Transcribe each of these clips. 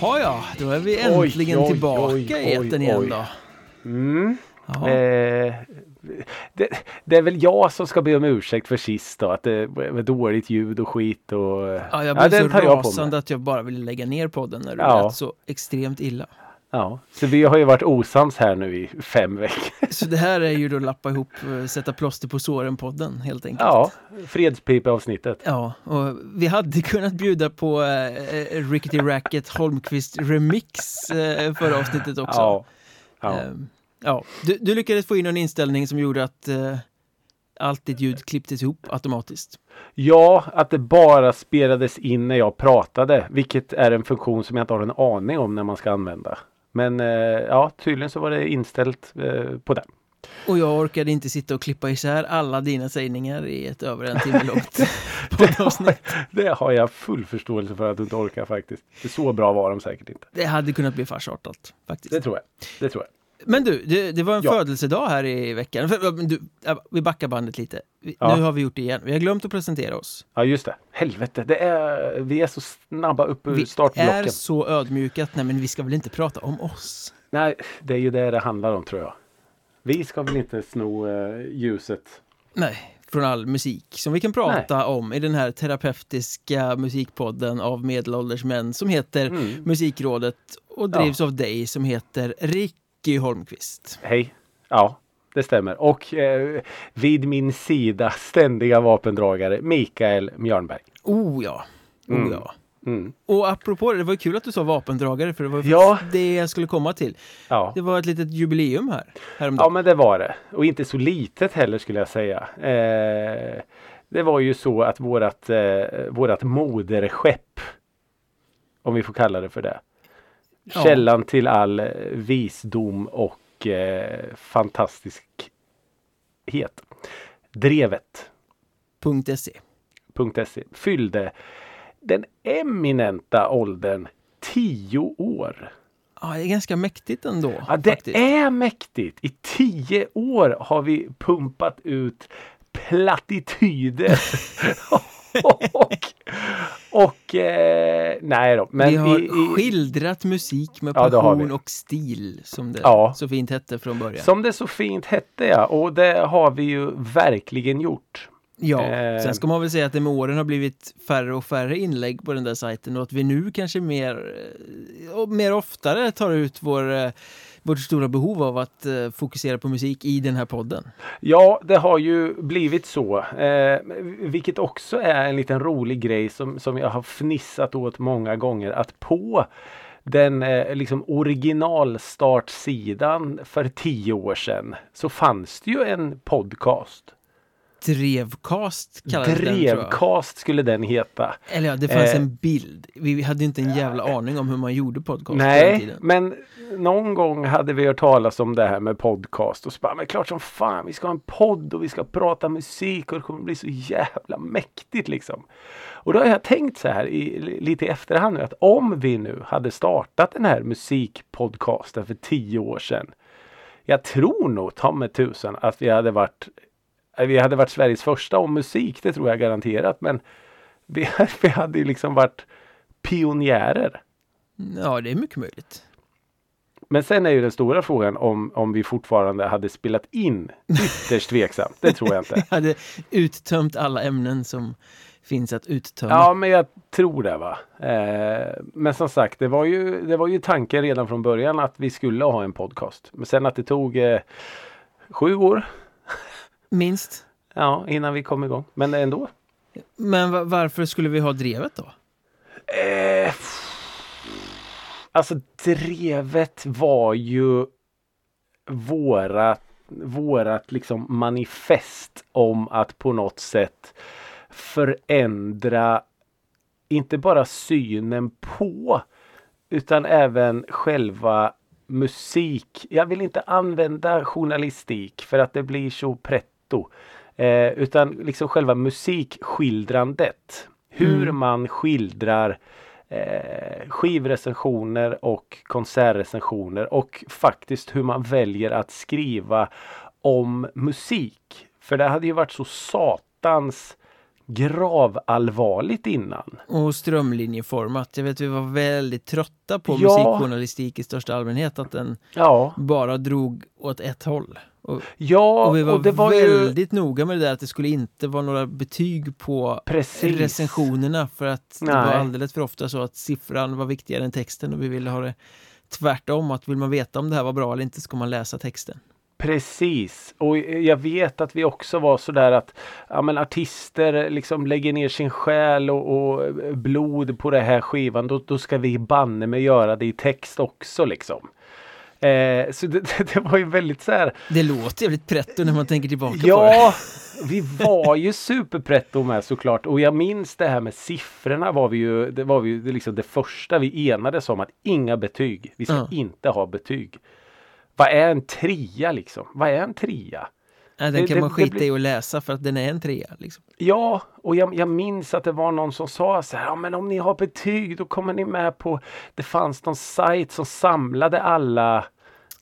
Jaha ja, då är vi äntligen Oj, oj, tillbaka oj, i etern igen då. Mm. Ja. Eh, det, det är väl jag som ska be om ursäkt för sist då, att det var dåligt ljud och skit och... Ja, jag blev den så jag rasande mig. att jag bara ville lägga ner podden när du Ja. lät så extremt illa. Ja, så vi har ju varit osams här nu i fem veckor. Så det här är ju då lappa ihop, eh, sätta plåster på såren-podden helt enkelt. Ja, fredspipa-avsnittet. Ja, och vi hade kunnat bjuda på eh, Rickety Racket Holmqvist Remix eh, förra avsnittet också. Ja. Ja. Ehm, ja. Du, du lyckades få in en inställning som gjorde att eh, allt ditt ljud klipptes ihop automatiskt. ja, att det bara spelades in när jag pratade, vilket är en funktion som jag inte har en aning om när man ska använda. Men eh, ja, tydligen så var det inställt eh, på den. Och jag orkade inte sitta och klippa isär alla dina sägningar i ett över en timme långt poddavsnitt. Det har jag full förståelse för att du inte orkar faktiskt. Det så bra var de säkert inte. Det hade kunnat bli farsartat faktiskt. Det tror jag. Det tror jag. Men du, det, det var en Ja. födelsedag här i veckan. Du, ja, vi backar bandet lite. Vi, Ja. Nu har vi gjort det igen. Vi har glömt att presentera oss. Ja just det. Helvete, det är, vi är så snabba upp ur Vi startblocken. är så ödmjuka att nej, men vi ska väl inte prata om oss. Nej, det är ju det det handlar om tror jag. Vi ska väl inte sno eh, ljuset. Nej, från all musik som vi kan prata om i den här terapeutiska musikpodden av medelålders män som heter Mm. Musikrådet och drivs av dig som heter Ricky Holmqvist. Hej. Ja, det stämmer. Och eh, vid min sida ständiga vapendragare Mikael Mjörnberg. Oh ja, oh Mm. ja. Mm. Och apropå det, det var kul att du sa vapendragare för det var Ja. det jag skulle komma till. Ja. Det var ett litet jubileum här ja, häromdagen. men det var det. Och inte så litet heller skulle jag säga. Eh, det var ju så att vårat, eh, vårat moderskepp, om vi får kalla det för det. Ja. Källan till all eh, visdom och eh, fantastiskhet. Drevet. .se. fyllde den eminenta åldern 10 år. Ja, det är ganska mäktigt ändå. Ja, det faktiskt. är mäktigt. I 10 år har vi pumpat ut plattityder. och och eh, nej då. Men vi har i, i, skildrat musik med Ja, passion och stil som det Ja. så fint hette från början. som det så fint hette ja. Och det har vi ju verkligen gjort. Ja, Eh. sen ska man väl säga att det med åren har blivit färre och färre inlägg på den där sajten och att vi nu kanske mer eh, och mer oftare tar ut vår, eh, vårt stora behov av att eh, fokusera på musik i den här podden. Ja, det har ju blivit så. Eh, vilket också är en liten rolig grej som, som jag har fnissat åt många gånger. Att på den eh, liksom originalstartsidan för tio år sedan så fanns det ju en podcast. Drevcast kallades den. Drevcast skulle den heta. Eller ja, det fanns Eh. en bild. Vi hade inte en jävla aning om hur man gjorde podcast den Nej, men någon gång hade vi hört talas om det här med podcast och så bara, men klart som fan, vi ska ha en podd och vi ska prata musik och det kommer bli så jävla mäktigt liksom. Och då har jag tänkt så här i, lite i efterhand nu att om vi nu hade startat den här musikpodcasten för tio år sedan. Jag tror nog ta med tusan att vi hade varit vi hade varit Sveriges första om musik, det tror jag garanterat. Men vi, vi hade ju liksom varit pionjärer. Ja, det är mycket möjligt. Men sen är ju den stora frågan om, om vi fortfarande hade spelat in. Ytterst tveksamt. Det tror jag inte. Jag hade uttömt alla ämnen som finns att uttömma. Ja, men jag tror det va. Eh, men som sagt, det var, ju, det var ju tanken redan från början att vi skulle ha en podcast. Men sen att det tog eh, sju år Minst. ja, innan vi kom igång. Men ändå. Men va- varför skulle vi ha drevet då? Eh, alltså drevet var ju vårat, vårat liksom manifest om att på något sätt förändra inte bara synen på utan även själva musik. Jag vill inte använda journalistik för att det blir så pretto. Eh, utan liksom själva musikskildrandet. Hur Mm. man skildrar eh, skivrecensioner och konsertrecensioner och faktiskt hur man väljer att skriva om musik. För det hade ju varit så satans gravallvarligt innan. Och strömlinjeformat. Jag vet vi var väldigt trötta på Ja. musikjournalistik i största allmänhet. Att den Ja, bara drog åt ett håll. Och, ja och vi var, och det var ju väldigt noga med det där att det skulle inte vara några betyg på precis. recensionerna. För att det Nej. var alldeles för ofta så att siffran var viktigare än texten och vi ville ha det tvärtom. Att vill man veta om det här var bra eller inte ska man läsa texten. Precis, och jag vet att vi också var sådär att ja, men artister liksom lägger ner sin själ och, och blod på det här skivan. Då, då ska vi banne med göra det i text också liksom. Eh, så det, det var ju väldigt så här. Det låter jävligt pretto när man tänker tillbaka på det. Ja, vi var ju superpretto med såklart. Och jag minns det här med siffrorna var vi ju, det var vi ju liksom det första vi enades om att inga betyg. Vi ska Ja. inte ha betyg. Vad är en trea liksom? Vad är en trea? Nej, den det- kan det- man skita blir- i att läsa för att den är en trea. Liksom. Ja, och jag, jag minns att det var någon som sa så här, ja men om ni har betyg då kommer ni med på, det fanns någon sajt som samlade alla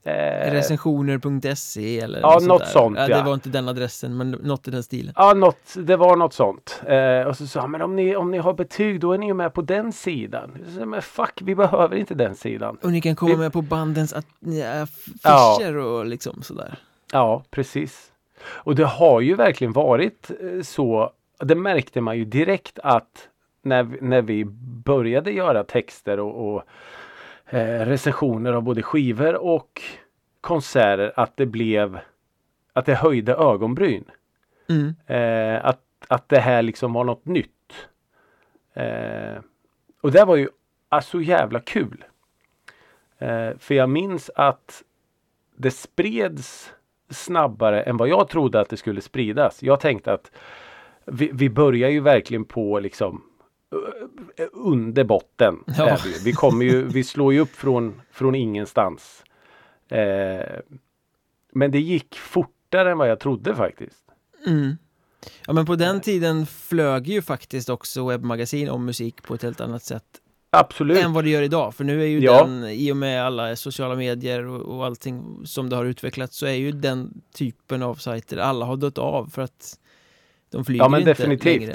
eh, Recensioner.se eller Ja, något där. sånt, ja. ja. Det var inte den adressen, men något i den stilen. Ja, något, det var något sånt. Eh, och så sa han, men om ni, om ni har betyg då är ni ju med på den sidan. Sa, men fuck, vi behöver inte den sidan. Och ni kan komma Vi- med på bandens att, ja, affischer och liksom sådär. Ja, precis. Och det har ju verkligen varit eh, så. Det märkte man ju direkt att när, när vi började göra texter och, och eh, recensioner av både skivor och konserter att det blev att det höjde ögonbryn. Mm. Eh, att, att det här liksom var något nytt. Eh, och det var ju ah, så jävla kul. Eh, för jag minns att det spreds snabbare än vad jag trodde att det skulle spridas. Jag tänkte att vi, vi börjar ju verkligen på liksom eh, under botten. Ja. Vi. vi kommer ju, vi slår ju upp från, från ingenstans. Eh, men det gick fortare än vad jag trodde faktiskt. Mm. Ja men på den tiden flög ju faktiskt också webbmagasin om musik på ett helt annat sätt Absolut. än vad det gör idag. För nu är ju Ja. den, i och med alla sociala medier och, och allting som det har utvecklats så är ju den typen av sajter, alla har dött av för att de flyger Ja, men inte definitivt. längre.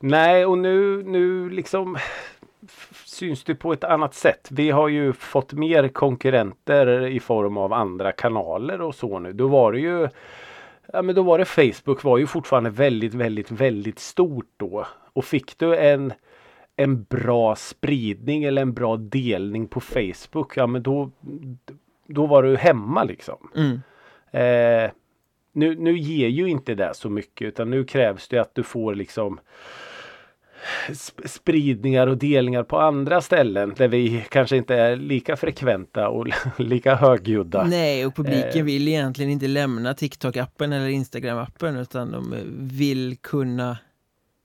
Nej, och nu, nu liksom syns det på ett annat sätt. Vi har ju fått mer konkurrenter i form av andra kanaler och så nu. Då var det ju Ja men då var det Facebook var ju fortfarande väldigt, väldigt, väldigt stort då. Och fick du en, en bra spridning eller en bra delning på Facebook, ja men då, då var du hemma liksom. Mm. Eh, nu, nu ger ju inte det så mycket utan nu krävs det att du får liksom sp- spridningar och delningar på andra ställen där vi kanske inte är lika frekventa och lika högljudda. Nej, och publiken Eh. vill egentligen inte lämna TikTok-appen eller Instagram-appen utan de eh, vill kunna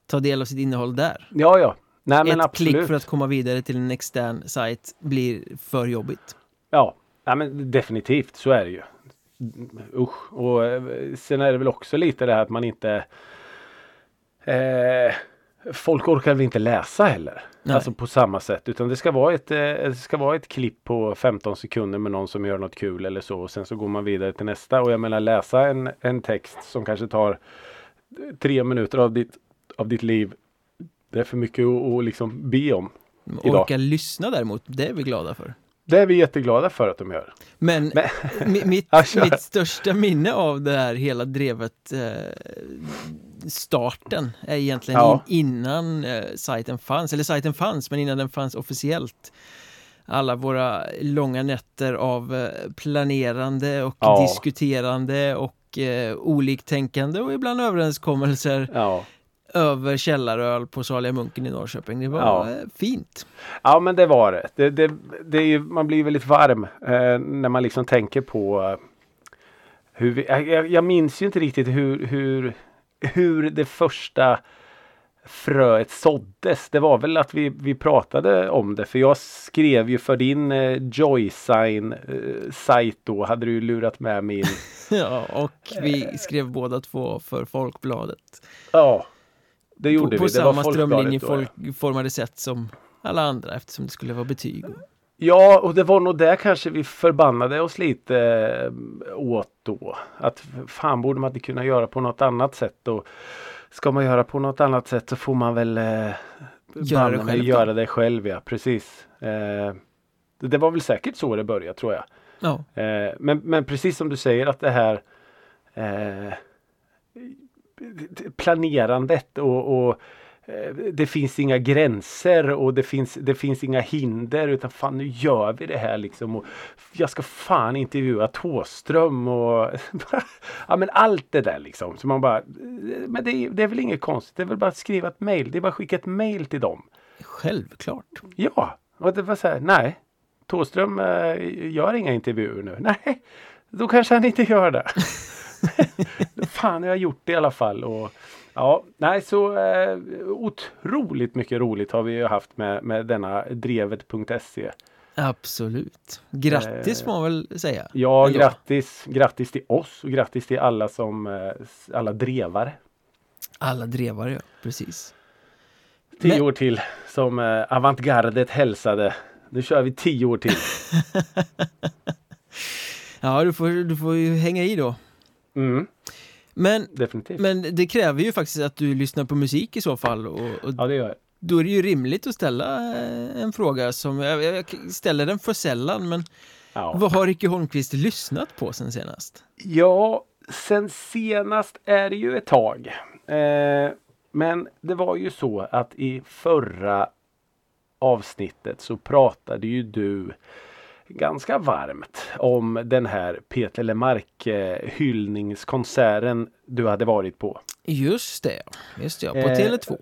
ta del av sitt innehåll där. Ja, ja. Nej, men Ett absolut. klick för att komma vidare till en extern sajt blir för jobbigt. Ja, ja men definitivt så är det ju. Usch. Och eh, sen är det väl också lite det här att man inte eh, Folk orkar väl inte läsa heller. Nej. Alltså på samma sätt. Utan det ska, vara ett, eh, det ska vara ett klipp på 15 sekunder med någon som gör något kul eller så. Och sen så går man vidare till nästa. Och jag menar läsa en, en text som kanske tar tre minuter av ditt, av ditt liv. Det är för mycket att, liksom be om. Idag. Orka lyssna däremot, det är vi glada för. Det är vi jätteglada för att de gör. Men, Men- mi- mitt, mitt största minne av det här hela drevet eh, starten är egentligen Ja. in, innan eh, sajten fanns, eller sajten fanns men innan den fanns officiellt. Alla våra långa nätter av eh, planerande och Ja. diskuterande och eh, oliktänkande och ibland överenskommelser Ja. Över källaröl på Saliga Munken i Norrköping. Det var Ja. eh, fint. Ja men det var det. det, det, det är, ju- man blir väldigt varm eh, när man liksom tänker på eh, hur vi, jag- jag, minns ju inte riktigt hur, hur, hur det första fröet såddes. Det var väl att vi, vi pratade om det för jag skrev ju för din eh, Joysign eh, sajt då hade du lurat med min Ja, och vi skrev båda två för Folkbladet. Ja det gjorde på vi. Det samma då, ja. strömlinjeformade sätt som alla andra eftersom det skulle vara betyg. Ja, och det var nog där kanske vi förbannade oss lite eh, åt då. Att fan borde man inte kunna göra på något annat sätt. Och ska man göra på något annat sätt så får man väl eh, Göra det själv göra det själv. Ja, precis. Eh, det, det var väl säkert så det började tror jag. Ja, Eh, men, men precis som du säger att det här planerandet och, och eh, det finns inga gränser och det finns, det finns inga hinder utan fan nu gör vi det här liksom. Och jag ska fan intervjua Thåström och ja men allt det där liksom. Så man bara, men det är, det är väl inget konstigt. Det är väl bara att skriva ett mail. Det är bara att skicka ett mail till dem. självklart. Ja, och det var så här, nej. Thåström eh, gör inga intervjuer nu. Nej, då kanske han inte gör det. Fan, jag har gjort det i alla fall. Och, ja, nej, så eh, otroligt mycket roligt har vi ju haft med, med denna drevet.se. Absolut. Grattis Eh, får man väl säga. Ja, Ändå. grattis, grattis till oss och grattis till alla som, eh, alla drevare. Alla drevare, ja. Precis. Tio Men- år till som eh, avantgardet hälsade. Nu kör vi tio år till. Ja, du får, du får ju hänga i då. Mm, Men, definitivt. men det kräver ju faktiskt att du lyssnar på musik i så fall. Och, och Ja, det gör jag. då är det ju rimligt att ställa eh, en fråga som, jag, jag ställer den för sällan, men Ja. vad har Ricky Holmqvist lyssnat på sen senast? Ja, sen senast är det ju ett tag. Eh, men det var ju så att i förra avsnittet så pratade ju du ganska varmt om den här Peter Lemark eh, hyllningskonserten du hade varit på. Just det, just det, på Eh, Tele2.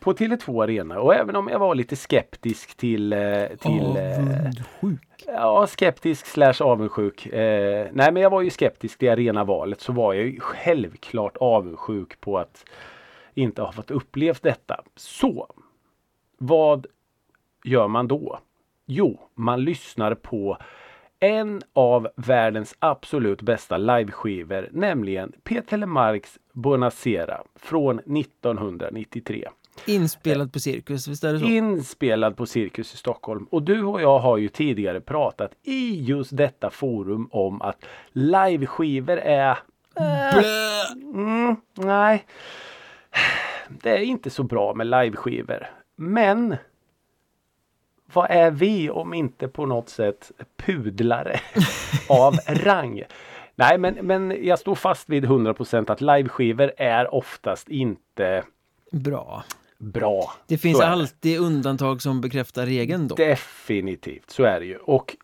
På Tele2 Arena och även om jag var lite skeptisk till, eh, till eh, Avundsjuk. Ja, skeptisk slash avundsjuk. Eh, nej, men jag var ju skeptisk till arenavalet så var jag ju självklart avundsjuk på att inte ha fått upplevt detta. Så, vad gör man då? Jo, man lyssnar på en av världens absolut bästa liveskivor, nämligen Peter Lemarks Bonacera från 1993. Inspelad på Cirkus, visst är det så? Inspelad på Cirkus i Stockholm. Och du och jag har ju tidigare pratat i just detta forum om att liveskivor är... Blö! Mm, nej. Det är inte så bra med liveskivor. Men vad är vi om inte på något sätt pudlare av rang? Nej men, men jag står fast vid 100% att liveskivor är oftast inte Bra. bra. Det finns det. alltid undantag som bekräftar regeln då. Definitivt, så är det ju. Och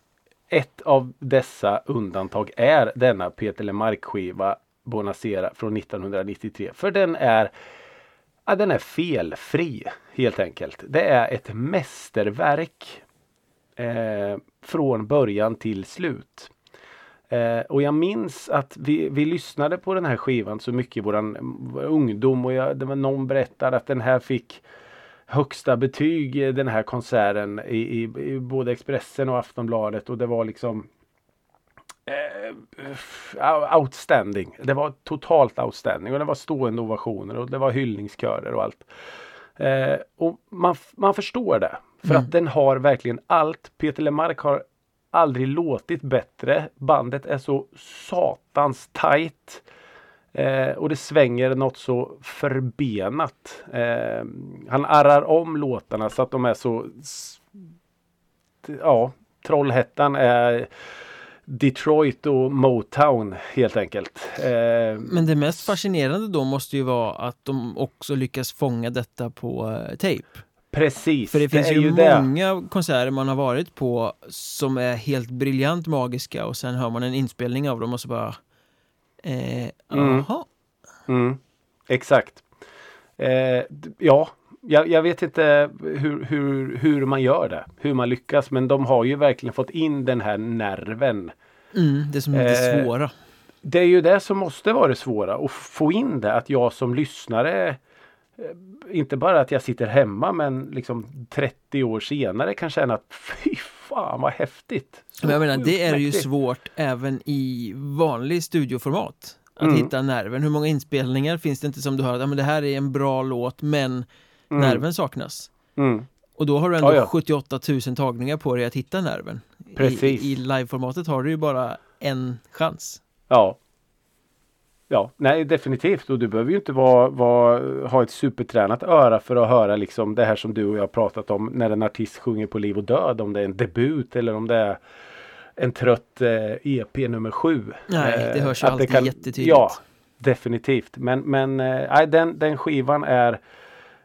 ett av dessa undantag är denna Peter Lemark-skiva Bonacera från 1993. För den är, ja, den är felfri helt enkelt. Det är ett mästerverk eh, från början till slut. Eh, och jag minns att vi, vi lyssnade på den här skivan så mycket i våran vår ungdom och jag, det var någon berättade att den här fick högsta betyg den här konserten i, i, i både Expressen och Aftonbladet och det var liksom eh, outstanding. Det var totalt outstanding och det var stående ovationer och det var hyllningskörer och allt. Eh, och man, man förstår det. För Mm. att den har verkligen allt. Peter Lemark har aldrig låtit bättre. Bandet är så satans tight. Eh, och det svänger något så förbenat. Eh, han arrar om låtarna så att de är så... Ja, Trollhättan är Detroit och Motown helt enkelt. Eh, Men det mest fascinerande då måste ju vara att de också lyckas fånga detta på eh, tejp. precis. För det finns är ju, det. många konserter man har varit på som är helt briljant magiska och sen hör man en inspelning av dem och så bara... Eh, Mm. Mm, exakt. Eh, ja, jag, jag vet inte hur, hur, hur man gör det. Hur man lyckas. Men de har ju verkligen fått in den här nerven. Mm, det som är lite Eh, svåra. Det är ju det som måste vara det svåra. Att få in det. Att jag som lyssnare eh, inte bara att jag sitter hemma men liksom 30 år senare kan känna att fy fan vad häftigt. Så Men jag menar, det är ju svårt även i vanlig studioformat. Att Mm. hitta nerven. Hur många inspelningar finns det inte som du hör att ja, men det här är en bra låt men Mm. nerven saknas. Mm. Och då har du ändå Ja, ja. 78 000 tagningar på dig att hitta nerven. Precis. I, i liveformatet har du ju bara en chans. Ja. Ja, nej definitivt. Och du behöver ju inte vara, vara, ha ett supertränat öra för att höra liksom det här som du och jag pratat om när en artist sjunger på liv och död. Om det är en debut eller om det är en trött eh, EP nummer sju. Nej, det Eh, hörs ju alltid jättetydligt. Ja, definitivt. Men, men eh, den, den skivan är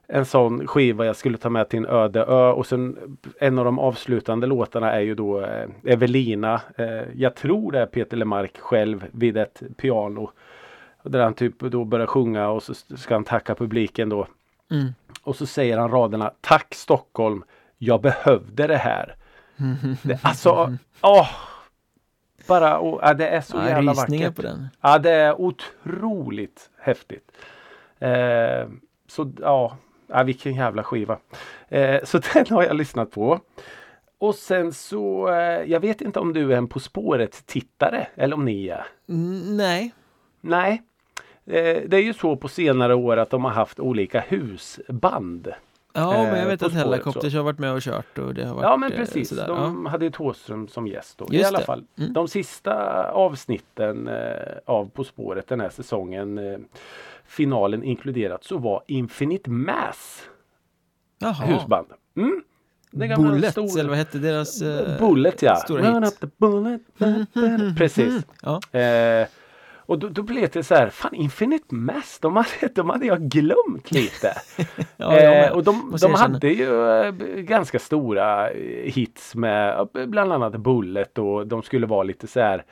en sån skiva jag skulle ta med till en öde ö och sen en av de avslutande låtarna är ju då eh, Evelina. Eh, jag tror det är Peter Lemark själv vid ett piano. Där han typ då börjar sjunga och så ska han tacka publiken då. Mm. Och så säger han raderna Tack Stockholm, jag behövde det här. Det, alltså, åh! Bara, och, ja, det är så Ja, jävla vackert. på den. Ja, det är otroligt häftigt. Eh, så ja, ja, vilken jävla skiva. Eh, så den har jag lyssnat på. Och sen så, eh, jag vet inte om du är en På spåret-tittare eller om ni är. Nej. Nej. Eh, det är ju så på senare år att de har haft olika husband. Ja, Eh, men jag vet På att Hellacopters har varit med och kört och det har varit Ja men eh, precis. sådär. De hade ju Thåström som gäst då. I Just alla det. fall. Mm. De sista avsnitten eh, av På spåret den här säsongen eh, finalen inkluderat så var Infinite Mass Ja. Jaha. husband. Mm. Bullet, stora- eller vad hette deras eh, Bullet ja. stora Run hit? up the bullet. Precis. Ja. Eh, och då, då blev det så här, fan Infinite Mass, de hade, de hade jag glömt lite. Ja, eh, och de, de hade ju eh, ganska stora eh, hits med eh, bland annat Bullet och de skulle vara lite så här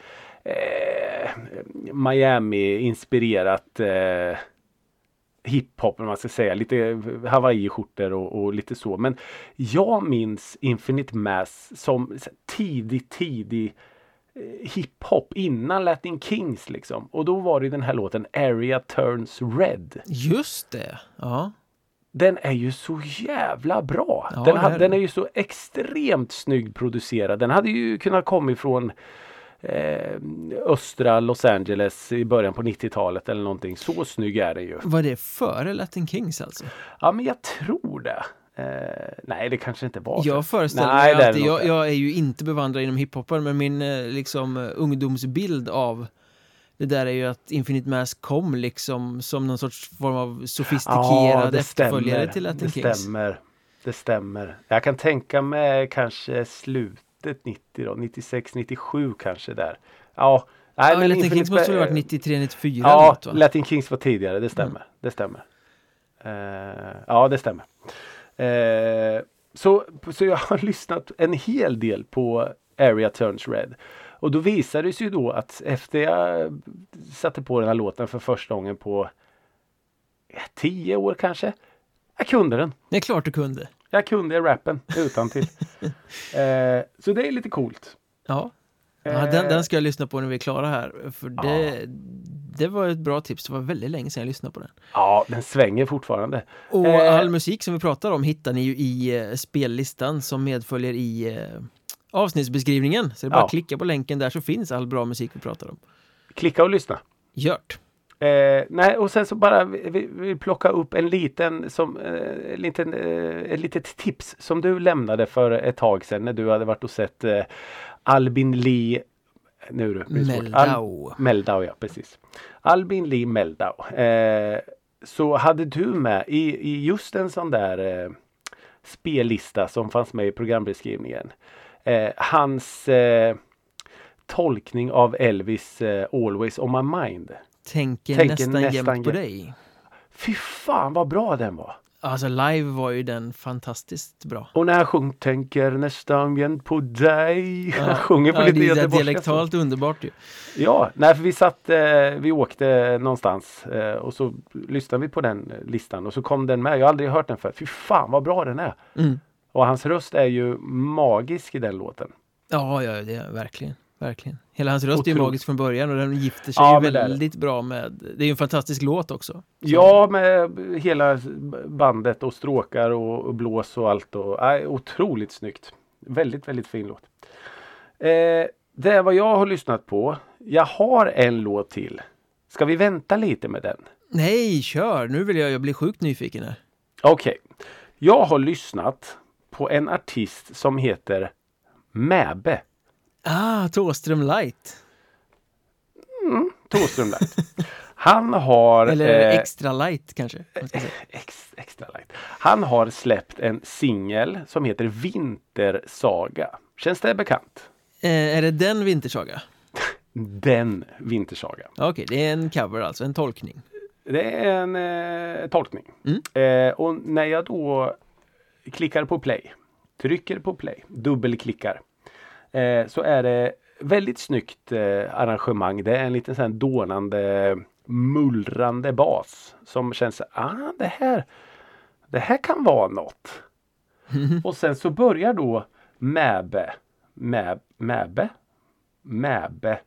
eh, Miami-inspirerat eh, hiphop, om man ska säga. Lite Hawaii-skjortor och, och lite så. Men jag minns Infinite Mass som tidig, tidig eh, hiphop innan Latin Kings liksom. Och då var det den här låten Area Turns Red. Just det. Ja. Den är ju så jävla bra. Ja, den, hade, är den är ju så extremt snyggt producerad. Den hade ju kunnat komma ifrån eh, östra Los Angeles i början på 90-talet eller någonting. Så snygg är den ju. Var det före Latin Kings alltså? Ja men jag tror det. Eh, nej det kanske inte var Jag föreställer Nej, mig nog jag, jag är ju inte bevandrad inom hiphopen men min eh, liksom eh, ungdomsbild av det där är ju att Infinite Mass kom liksom som någon sorts form av sofistikerad efterföljare till Latin det Kings. stämmer. Det stämmer. Jag kan tänka mig kanske slutet 90 då, 96, 97 kanske där. Ja, nej, Ja, men Latin Infinite Kings måste väl ha varit 93, 94 eller Ja, något, va? Latin Kings var tidigare, det stämmer. Det stämmer. Eh, ja, det stämmer. Eh, så, så jag har lyssnat en hel del på Area Turns Red. Och då visade det sig ju då att efter jag satte på den här låten för första gången på tio år kanske. Jag kunde den. Det är klart du kunde. Jag kunde rappen utan till. eh, så det är lite coolt. Ja. Ja, Eh, den, den ska jag lyssna på när vi är klara här. För det, det var ett bra tips. Det var väldigt länge sedan jag lyssnade på den. Ja, den svänger fortfarande. Och Eh. all musik som vi pratar om hittar ni ju i eh, spellistan som medföljer i eh, avsnittsbeskrivningen. Så det är bara Ja. att klicka på länken där så finns all bra musik vi pratar om. Klicka och lyssna. Gjort! Eh, nej, och sen så bara vi, vi, plocka upp en liten, som, eh, en liten, eh, ett litet tips som du lämnade för ett tag sedan när du hade varit och sett eh, Albin Lee nu är det svårt. Al- Meldau. Meldau, ja precis. Albin Lee Meldau. Eh, så hade du med i, i just en sån där eh, spellista som fanns med i programbeskrivningen. Eh, hans tolkning av Elvis Always on my mind. Tänker, Tänker nästan, nästan jämt på dig. Fy fan vad bra den var! Alltså live var ju den fantastiskt bra. Och när jag sjung tänker nästan jämt på dig. Jag sjunger på ja, lite det är så göteborgska. dialektalt underbart ju. Ja, nej för vi satt, eh, vi åkte någonstans eh, och så lyssnade vi på den listan och så kom den med. Jag har aldrig hört den för. Fy fan vad bra den är! Mm. Och hans röst är ju magisk i den låten. Ja, ja, det är verkligen. Verkligen. Hela hans röst är ju Otroligt. magisk från början och den gifter sig Ja, ju det väldigt bra med... Det är ju en fantastisk låt också. Så- Ja, med hela bandet och stråkar och, och blås och allt. Och, nej, otroligt snyggt. Väldigt, väldigt fin låt. Eh, det är vad jag har lyssnat på. Jag har en låt till. Ska vi vänta lite med den? Nej, kör! Nu vill jag, jag bli sjukt nyfiken här. Okej. Jag har lyssnat på en artist som heter Mäbe. Ah, Thåström Light. Thåström Light. Han har... Eller eh, extra light kanske? ex, extra light. Han har släppt en singel som heter Vintersaga. Känns det bekant? Eh, är det den Vintersaga? Den Vintersaga. Okej, det är en cover alltså, en tolkning. Det är en eh, tolkning. Mm. Eh, och när jag då klickar på play, trycker på play, dubbelklickar, eh, så är det väldigt snyggt eh, arrangemang. Det är en liten sån dånande, mullrande bas som känns, ah det här, det här kan vara något. Och sen så börjar då Mäbe, Mäb, Mäbe, Mäbe,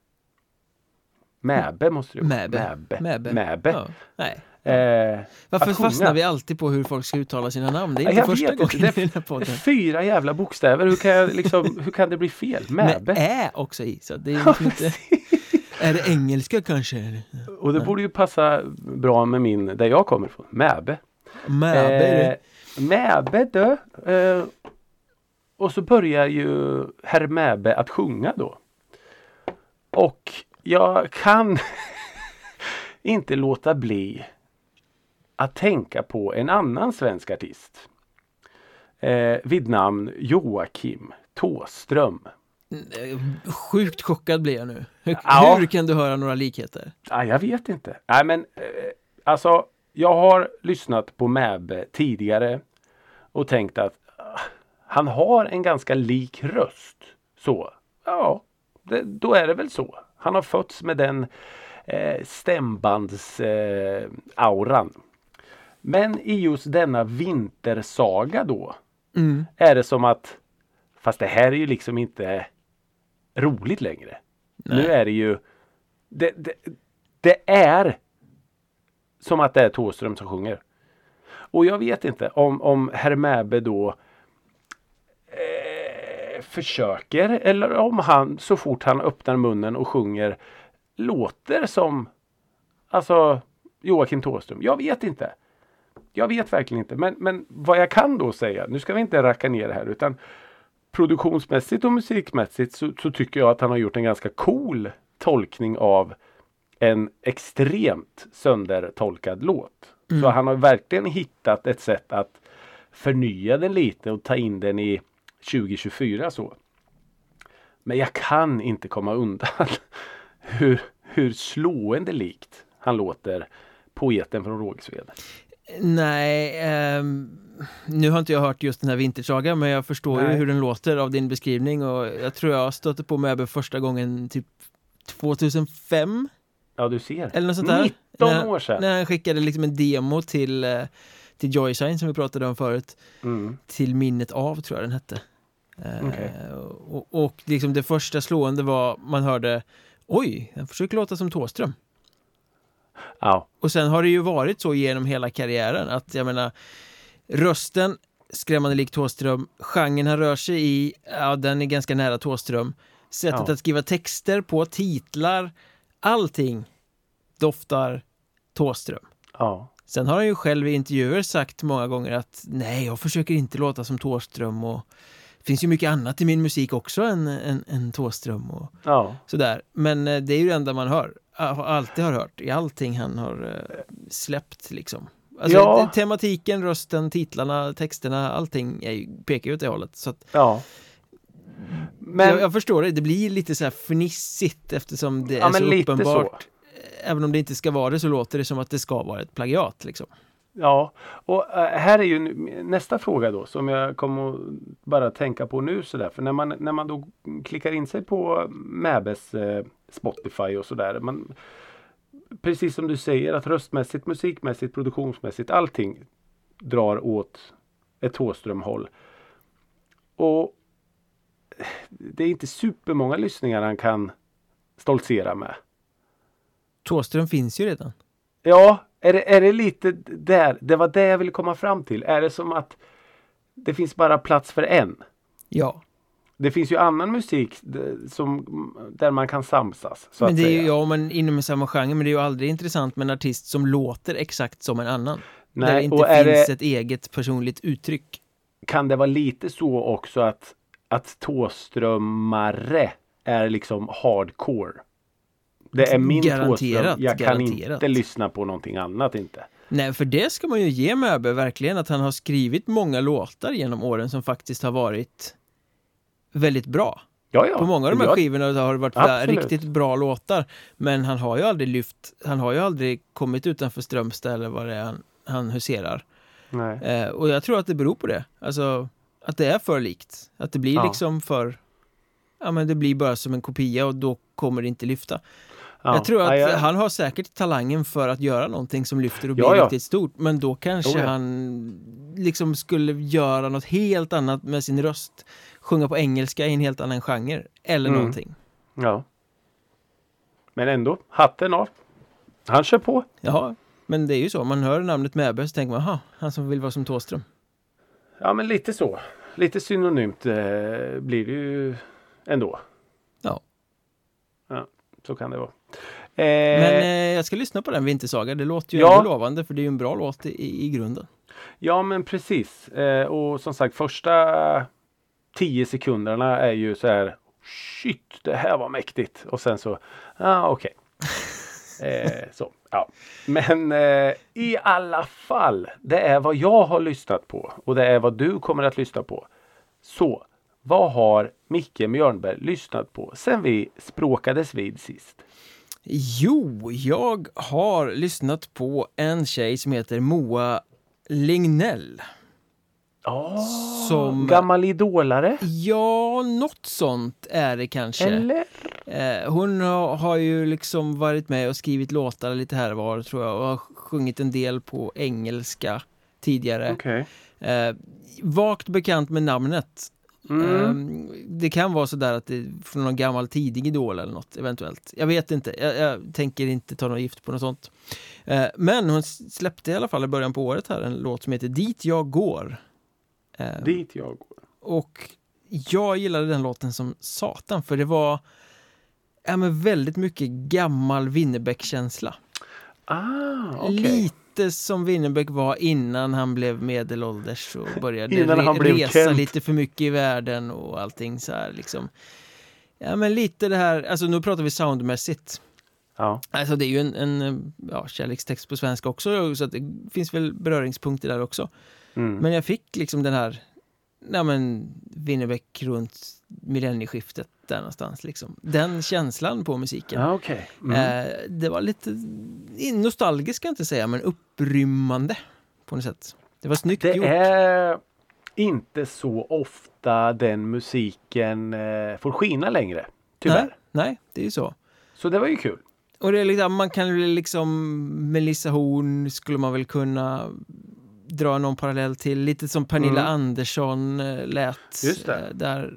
Mäbe måste det vara. Mäbe. Mäbe. Mäbe. Mäbe. Ja. Nej. Eh, Varför fastnar vi alltid på hur folk ska uttala sina namn? Det är Ja, inte jag första vet inte. gången Det- i den podden. fyra jävla bokstäver. Hur kan, jag liksom, hur kan det bli fel? Med Mäbe. ä också i. Så det är liksom inte... Är det engelska kanske? Och det borde ju passa bra med min, där jag kommer ifrån. Mäbe. Mäbe. Eh, Mäbe dö. Eh, och så börjar ju herr Mäbe att sjunga då. Och jag kan inte låta bli att tänka på en annan svensk artist. Eh, vid namn Joakim Tåström. Eh, Sjukt chockad blir jag nu. Hur, Ja. hur kan du höra några likheter? Ah, jag vet inte. Nej men eh, alltså jag har lyssnat på Mäbe tidigare och tänkt att ah, han har en ganska lik röst. Så ja, det, då är det väl så. Han har fötts med den eh, stämbands eh, auran. Men i just denna vintersaga då Mm. är det som att fast det här är ju liksom inte roligt längre. Nej. Nu är det ju det, det, det är som att det är Thåström som sjunger. Och jag vet inte om, om herr Mäbe då eh, försöker eller om han så fort han öppnar munnen och sjunger låter som alltså Joakim Thåström. Jag vet inte. Jag vet verkligen inte. Men, men vad jag kan då säga, nu ska vi inte racka ner det här utan produktionsmässigt och musikmässigt så, så tycker jag att han har gjort en ganska cool tolkning av en extremt söndertolkad låt. Så han har verkligen hittat ett sätt att förnya den lite och ta in den i 2024 så. Men jag kan inte komma undan hur, hur slående likt han låter poeten från Rågsved. Nej, ehm, nu har inte jag hört just den här Vintersagan men jag förstår ju Nej. hur den låter av din beskrivning och jag tror jag stötte på Mäbe första gången typ 2005 Ja du ser. eller något sånt där. 19 när, år sedan. När han skickade liksom en demo till, eh, till Joysign som vi pratade om förut. Mm. Till minnet av tror jag den hette. Eh, Okej. och, och liksom det första slående var man hörde Oj, han försöker låta som Thåström. Ja. Och sen har det ju varit så genom hela karriären att jag menar Rösten, skrämmande lik Thåström Genren han rör sig i, ja den är ganska nära Thåström Sättet Ja. att skriva texter på, titlar Allting doftar Thåström ja. Sen har han ju själv i intervjuer sagt många gånger att nej, jag försöker inte låta som Thåström och det finns ju mycket annat i min musik också än, än, än Thåström och Ja. sådär. Men eh, det är ju det enda man hör, alltid har hört i allting han har eh, släppt liksom. Alltså Ja. te- tematiken, rösten, titlarna, texterna, allting är ju, pekar ju åt det hållet. Så att Ja. Men, jag, jag förstår det, det blir lite så här fnissigt eftersom det Ja, är så uppenbart. Även om det inte ska vara det så låter det som att det ska vara ett plagiat liksom. ja. Och äh, här är ju nästa fråga då som jag kommer att bara tänka på nu sådär. För när man, när man då klickar in sig på Mäbes eh, Spotify och sådär. Man, precis som du säger att röstmässigt, musikmässigt, produktionsmässigt allting drar åt ett Thåström-håll. Och det är inte supermånga lyssningar han kan stoltsera med. Thåström finns ju redan. Ja, är det, är det lite där? Det var det jag ville komma fram till. Är det som att det finns bara plats för en? Ja, Det finns ju annan musik d- som, där man kan samsas. Men det är ju, ja, men inom samma genre, men det är ju aldrig intressant med en artist som låter exakt som en annan. där det Nej, inte finns det, ett eget personligt uttryck. kan det vara lite så också att, att Thåströmare är liksom hardcore? Det är min Garanterat, Thåström. Jag kan garanterat. inte lyssna på någonting annat inte. Nej, för det ska man ju ge Möbe verkligen att han har skrivit många låtar genom åren som faktiskt har varit väldigt bra. Ja, ja. På många av de här Jag- skivorna har det varit Absolut. riktigt bra låtar. Men han har ju aldrig lyft, han har ju aldrig kommit utanför Strömstad eller vad det är han, han huserar. Eh, och jag tror att det beror på det. Alltså att det är för likt. Att det blir Ja. liksom för Ja men det blir bara som en kopia och då kommer det inte lyfta. Ja. Jag tror att Ja, jag- han har säkert talangen för att göra någonting som lyfter och blir Ja, ja. riktigt stort. Men då kanske ja. han liksom skulle göra något helt annat med sin röst. Sjunga på engelska i en helt annan genre. Eller Mm. någonting. Ja. Men ändå, hatten av. Han kör på. Ja, men det är ju så. Man hör namnet Mäbe så tänker man, aha, han som vill vara som Thåström. Ja, men lite så. Lite synonymt eh, blir det ju ändå. Så kan det vara. Men Eh, eh, jag ska lyssna på den Vintersaga. Det låter ju Ja. lovande för det är ju en bra låt i, i grunden. Ja, men precis. Eh, och som sagt, första tio sekunderna är ju så här. Shit, det här var mäktigt. Och sen så, ah, okej. Eh, så, ja. Men eh, i alla fall, det är vad jag har lyssnat på och det är vad du kommer att lyssna på. Så, vad har Micke Mjörnberg lyssnat på sen vi språkades vid sist? Jo, jag har lyssnat på en tjej som heter Moa Lignell. Oh, Som- Gammal idolare? Ja, något sånt är det kanske. Eller? Eh, hon har, har ju liksom varit med och skrivit låtar lite här och var tror jag och har sjungit en del på engelska tidigare. Okej. Eh, vagt bekant med namnet. Mm. Eh, det kan vara sådär att det är från någon gammal tidig idol eller något eventuellt. Jag vet inte, jag, jag tänker inte ta något gift på något sånt. Eh, men hon släppte i alla fall i början på året här en låt som heter Dit jag går. Eh, Dit jag går. och jag gillade den låten som satan för det var ja, men väldigt mycket gammal Winnerbäck-känsla. Ah, okej. Lite som Winnerbäck var innan han blev medelålders och började Innan han re- blev resa Kent. lite för mycket i världen och allting så här liksom. Ja men lite det här, alltså nu pratar vi soundmässigt. Ja. Alltså det är ju en, en ja, kärlekstext på svenska också så det finns väl beröringspunkter där också. Mm. Men jag fick liksom den här, nej men Winnerbäck runt millennieskiftet där någonstans liksom. Den känslan på musiken. Ja, okej. Mm. Eh, det var lite nostalgiskt kan jag inte säga, men upprymmande på något sätt. Det var snyggt Det gjort. är inte så ofta den musiken eh, får skina längre. Tyvärr. Nej, nej, det är ju så. Så det var ju kul. Och det är liksom, man kan väl liksom Melissa Horn skulle man väl kunna dra någon parallell till. Lite som Pernilla Mm. Andersson eh, lät eh, där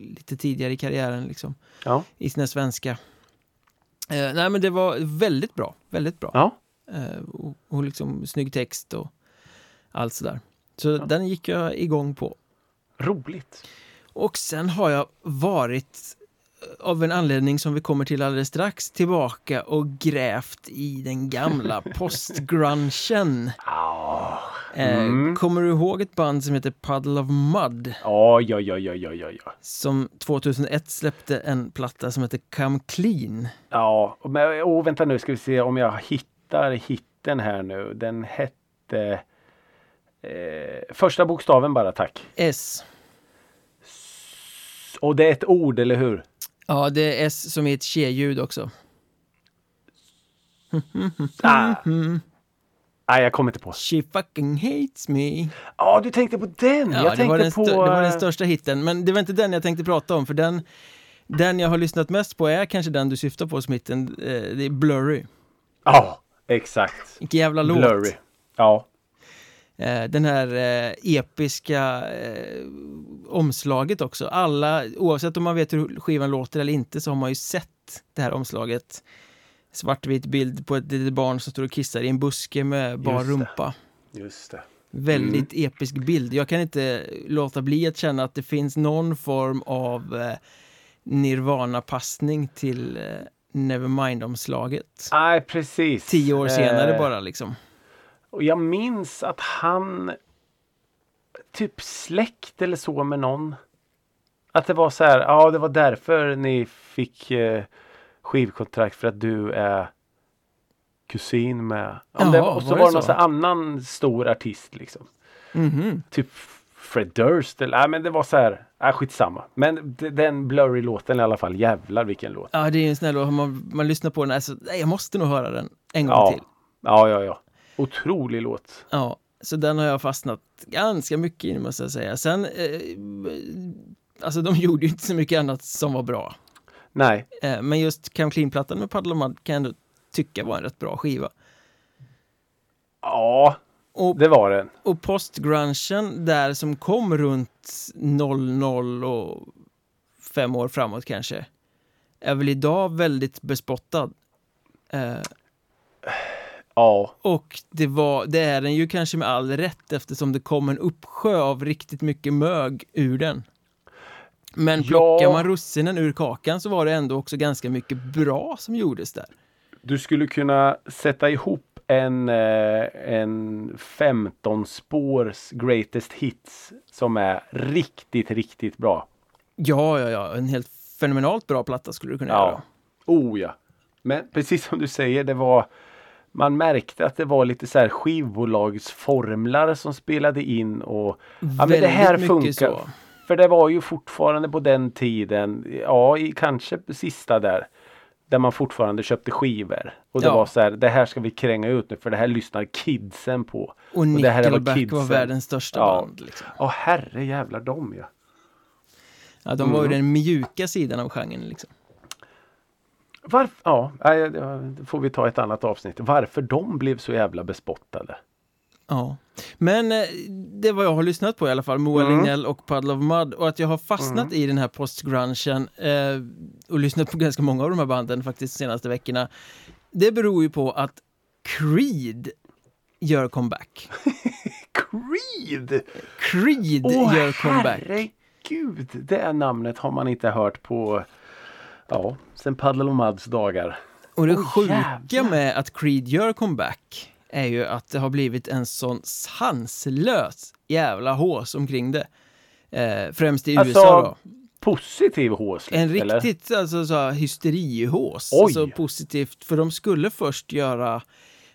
lite tidigare i karriären liksom. Ja. I sina svenska. Eh, nej men det var väldigt bra, väldigt bra. Ja. Eh, och, och liksom snygg text och allt sådär. Så den gick jag igång på. Roligt. Och sen har jag varit av en anledning som vi kommer till alldeles strax tillbaka och grävt i den gamla postgrungen. Ja. Eh, Mm. Kommer du ihåg ett band som heter Puddle of Mud? Ja, ja, ja, ja, ja, ja. Som 2001 släppte en platta som heter Come Clean. Ja, men oh, vänta nu ska vi se om jag hittar hitten här nu. Den hette eh, första bokstaven bara tack. S. Och det är ett ord, eller hur? Ja, det är S som är ett tje-ljud också. Ah. Nej, jag kommer inte på. She fucking hates me. Ja, du tänkte på den! Ja, jag det, var den på... det var den eh, största hitten, men det var inte den jag tänkte prata om, för den, den jag har lyssnat mest på är kanske den du syftar på som hitten, eh, det är Blurry. Ja, exakt. Vilken jävla låt! Blurry. Ja. Eh, den här eh, episka eh, omslaget också. Alla, oavsett om man vet hur skivan låter eller inte, så har man ju sett det här omslaget. Svartvit bild på ett litet barn som står och kissar i en buske med bar Just det. rumpa. Just det. Väldigt episk bild. Jag kan inte låta bli att känna att det finns någon form av Nirvana-passning till Nevermind-omslaget. Nej, precis. Tio år senare Eh, bara liksom. Och jag minns att han typ släkt eller så med någon. Att det var så här, ja det var därför ni fick eh, skivkontrakt för att du är kusin med. Jaha, det, och så var var det någon så? annan stor artist liksom. Mhm. Typ Fred Durst eller, nej men det var så här, nej skitsamma. Men den Blurry låten i alla fall, jävlar vilken låt. Ja, det är en snäll låt. Man, man lyssnar på den, alltså, nej, jag måste nog höra den en gång Ja. till. Ja, ja, ja. Otrolig låt. Ja, så den har jag fastnat ganska mycket i måste jag säga. Sen, eh, alltså de gjorde ju inte så mycket annat som var bra. Nej, Eh, men just Come Clean-plattan med Paddle Mud kan jag ändå tycka var en rätt bra skiva. ja, Och, det var den. och postgrungen där som kom runt 00 och fem år framåt kanske, är väl idag väldigt bespottad. Eh, Ja, Och det, var, det är den ju kanske med all rätt eftersom det kom en uppsjö av riktigt mycket mög ur den. Men plockar Ja. man russinen ur kakan så var det ändå också ganska mycket bra som gjordes där. du skulle kunna sätta ihop en, eh, en 15 spårs greatest hits som är riktigt, riktigt bra. Ja, ja, ja, en helt fenomenalt bra platta skulle du kunna Ja. göra. Oh ja. Men precis som du säger, det var man märkte att det var lite så här skivbolagsformlar som spelade in och ja, men det här funkar. så. För det var ju fortfarande på den tiden, ja i kanske sista där, där man fortfarande köpte skivor. Och det Ja. var så här, det här ska vi kränga ut nu för det här lyssnar kidsen på. Och vad Nickelback var kidsen- världens största Ja. band. Liksom. Ja herre jävlar dem ja. Ja, de var ju Mm. den mjuka sidan av genren. Liksom. Varför, ja, det får vi ta ett annat avsnitt. Varför de blev så jävla bespottade. Ja. Men eh, det var jag har lyssnat på i alla fall, Moa Mm. Lignell och Puddle of Mud och att jag har fastnat i den här postgrungen eh, och lyssnat på ganska många av de här banden faktiskt de senaste veckorna. Det beror ju på att Creed gör comeback. Creed! Creed Åh gör comeback. herregud! Det namnet har man inte hört på, ja, sen Paddle och Muds dagar. Och det Åh, sjuka jävlar. med att Creed gör comeback är ju att det har blivit en sån sanslös jävla hås omkring det. Eh, främst i Alltså, USA då. Positiv hås? En eller? riktigt alltså, så hysterihås. Oj. Alltså positivt, för de skulle först göra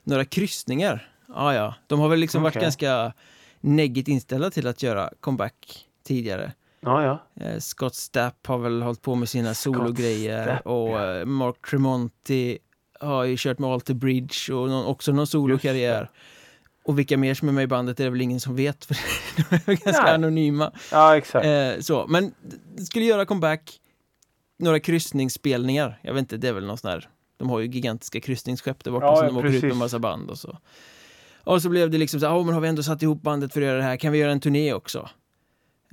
några kryssningar. Ja, ja. De har väl liksom varit Okej. ganska neggigt inställda till att göra comeback tidigare. Ja, ja. Eh, Scott Stapp har väl hållit på med sina sologrejer och ja. eh, Mark Tremonti har ju kört med Alter Bridge och någon, också någon solokarriär. Och vilka mer som är med i bandet är det väl ingen som vet, för de är ganska Nej. anonyma. Ja, exakt. Eh, så, men skulle göra comeback, några kryssningsspelningar. Jag vet inte, det är väl någon sån här, de har ju gigantiska kryssningsskepp där borta Ja, som de åker ut med massa band och så. Och så blev det liksom så här, oh, men har vi ändå satt ihop bandet för att göra det här, kan vi göra en turné också?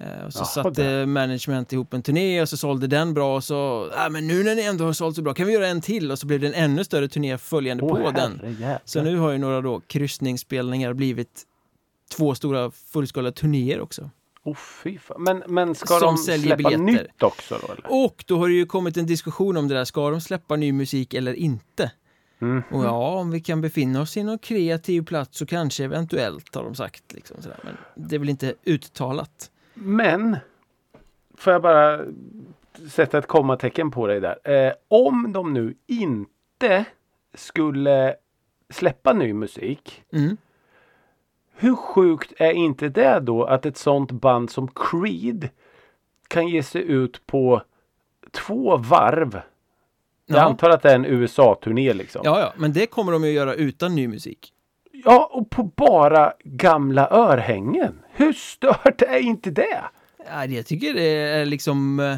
Eh, och så Jaha, satte det. management ihop en turné och så sålde den bra och så, ah, men nu när ni ändå har sålt så bra, kan vi göra en till? Och så blev det en ännu större turné följande Åh, på den. herrejävlar. Så nu har ju några då kryssningsspelningar blivit två stora fullskaliga turnéer också. Oh, fy fan. Men, men ska Som de släppa biljetter. nytt också då? Eller? Och då har det ju kommit en diskussion om det där, ska de släppa ny musik eller inte? Mm. Och ja, om vi kan befinna oss i någon kreativ plats så kanske eventuellt har de sagt. Liksom sådär. Men det är väl inte uttalat. Men, får jag bara sätta ett kommatecken på dig där. Eh, om de nu inte skulle släppa ny musik. Mm. Hur sjukt är inte det då att ett sånt band som Creed kan ge sig ut på två varv? Jag Ja. antar att det är en USA-turné liksom. ja, ja, men det kommer de ju göra utan ny musik. Ja, och på bara gamla örhängen. Hur stört är inte det? Ja, jag tycker det är liksom eh,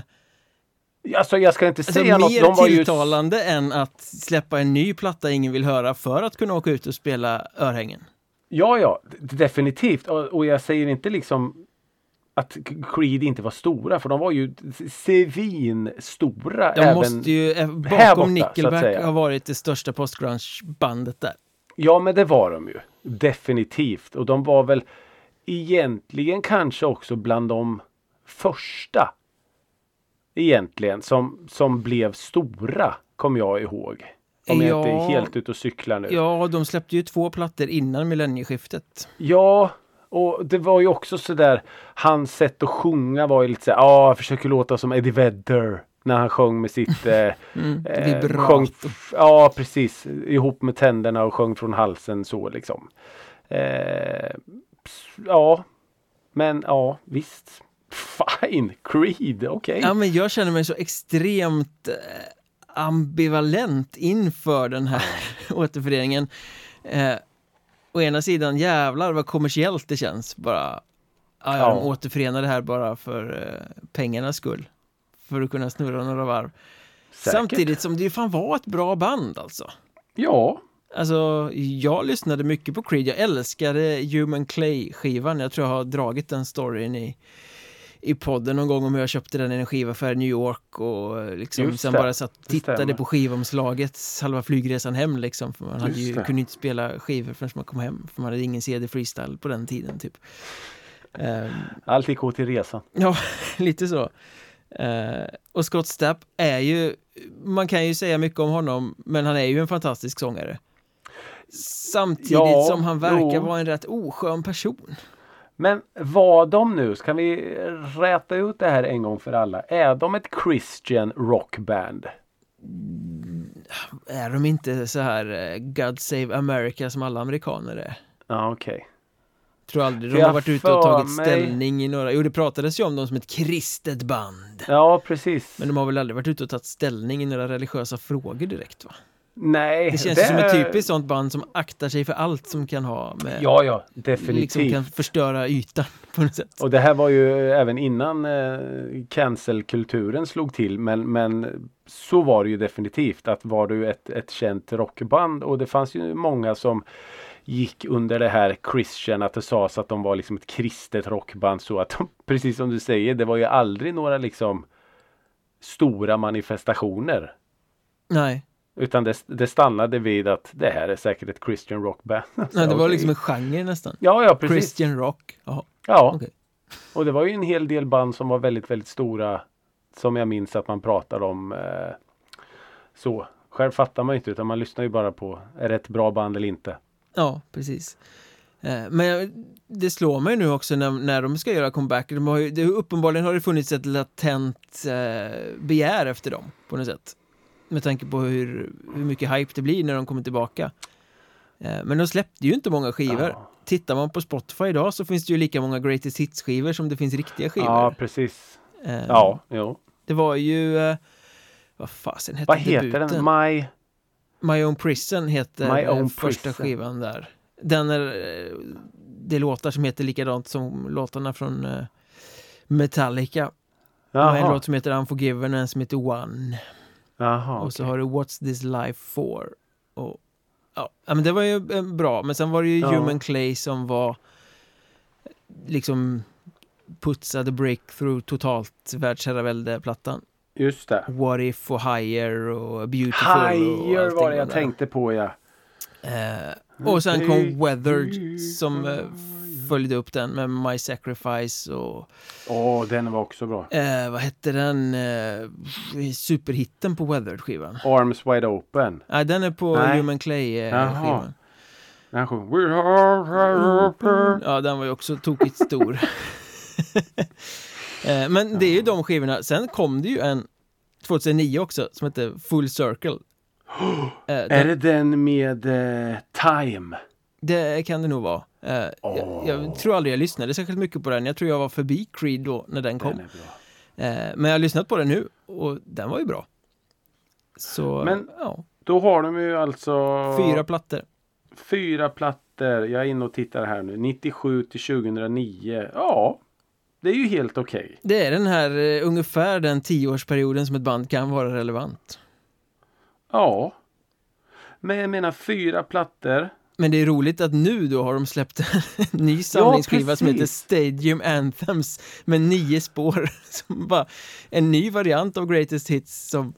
Alltså jag ska inte alltså, säga något. mer De var ju... tilltalande än att släppa en ny platta ingen vill höra för att kunna åka ut och spela örhängen. Ja, ja, definitivt. Och, jag säger inte liksom att Creed inte var stora, för de var ju svinstora. De även... måste ju, eh, här borta, bakom att Nickelback har varit det största postgrunge-bandet där. Ja, men det var de ju. Definitivt. Och de var väl egentligen kanske också bland de första egentligen som, som blev stora, kom jag ihåg. Om jag inte är Ja. helt ute och cyklar nu. Ja, de släppte ju två plattor innan millennieskiftet. Ja, och det var ju också sådär, hans sätt att sjunga var ju lite såhär, ja, jag försöker låta som Eddie Vedder. När han sjöng med sitt... Eh, Mm, eh, sjöng, ja, precis. Ihop med tänderna och sjöng från halsen så liksom. Eh, ja, men ja, visst. Fine, Creed, okej. Ja, men jag känner mig så extremt eh, ambivalent inför den här återföreningen. Eh, å ena sidan, jävlar vad kommersiellt det känns. Bara, ja, ja, de återförenar det här bara för eh, pengarnas skull. För att kunna snurra några varv. Säkert. Samtidigt som det ju fan var ett bra band alltså. Ja, Alltså, jag lyssnade mycket på Creed. Jag älskade Human Clay-skivan. Jag tror jag har dragit den storyn i, i podden någon gång om hur jag köpte den i en skivaffär i New York och liksom Just sen det, bara satt och tittade på skivomslaget halva flygresan hem liksom. För man hade ju, kunde inte spela skivor förrän man kom hem. För man hade ingen CD freestyle på den tiden typ. Ehm, allt gick åt till resan. Ja, lite så. Eh, och Scott Stapp är ju, man kan ju säga mycket om honom, men han är ju en fantastisk sångare. Samtidigt Ja, som han verkar jo. vara en rätt oskön person. Men var de nu, ska vi räta ut det här en gång för alla. Är de ett Christian rockband? Är de inte så här eh, God Save America som alla amerikaner är? Ja, okej. Tror aldrig de jag har varit ute och tagit mig- ställning i några, jo det pratades ju om dem som ett kristet band. Ja, precis. Men de har väl aldrig varit ute och tagit ställning i några religiösa frågor direkt va? Nej, Det känns ju som ett typiskt sånt band som aktar sig för allt som kan ha med Ja, ja, definitivt. liksom kan förstöra ytan på något sätt. Och det här var ju även innan eh, cancelkulturen slog till men, men så var det ju definitivt att var du ett, ett känt rockband och det fanns ju många som gick under det här Christian att det sades att de var liksom ett kristet rockband så att de, precis som du säger det var ju aldrig några liksom stora manifestationer Nej, utan det, det stannade vid att det här är säkert ett Christian rockband. Nej det var liksom en genre nästan. Ja, ja precis. Christian rock. Jaha, Ja. okej. Och det var ju en hel del band som var väldigt, väldigt stora. Som jag minns att man pratade om. Eh, så. Själv fattar man inte utan man lyssnar ju bara på är det ett bra band eller inte. Ja, precis. Eh, Men det slår mig nu också när, när de ska göra comeback. De har ju, det, uppenbarligen har det funnits ett latent eh, begär efter dem på något sätt. Med tanke på hur, hur mycket hype det blir när de kommer tillbaka. Eh, Men de släppte ju inte många skivor. Ja. Tittar man på Spotify idag så finns det ju lika många Greatest Hits-skivor som det finns riktiga skivor. Ja precis. Eh, Ja, jo. Det var ju... eh, Vad fasen hette Vad heter debuten? den? My... My Own Prison heter My Own första Prison. skivan där. Den är... Det är låtar som heter likadant som låtarna från Metallica. Har en Jaha. låt som heter Unforgiven och en som heter One. Jaha och så okej. har du What's This Life For. Och, ja, men det var ju eh, bra. Men sen var det ju Ja. Human Clay som var liksom putsade breakthrough totalt världsherravälde-plattan. Just det. What If och Higher och Beautiful och Higher allting var det jag där. tänkte på ja. Eh, och sen kom Weathered som eh, följde upp den med My Sacrifice och Åh, den var också bra. eh, vad hette den eh, superhitten på Weathered-skivan? Arms Wide Open. Nej, den är på Nej. Human. Clay-skivan. Den sjöng We are open. Ja, den var ju också tokigt stor. eh, men det är ju de skivorna. Sen kom det ju en 2009 också som hette Full Circle. Eh, Är den, det den med eh, Time? Det kan det nog vara. Eh, jag, Åh. jag tror aldrig jag lyssnade särskilt mycket på den. Jag tror jag var förbi Creed då när den kom. Den. Eh, men jag har lyssnat på den nu och den var ju bra. Så, Men- ja, Då har de ju alltså fyra plattor. fyra plattor. Jag är inne och tittar här nu. 97 till 2009. Ja, det är ju helt okej. Det är den här eh, ungefär den tioårsperioden som ett band kan vara relevant. Ja. Men jag menar fyra plattor. Men det är roligt att nu då har de släppt en ny samlingsskiva som heter. Stadium Anthems med nio spår. Som bara, en ny variant av Greatest Hits som,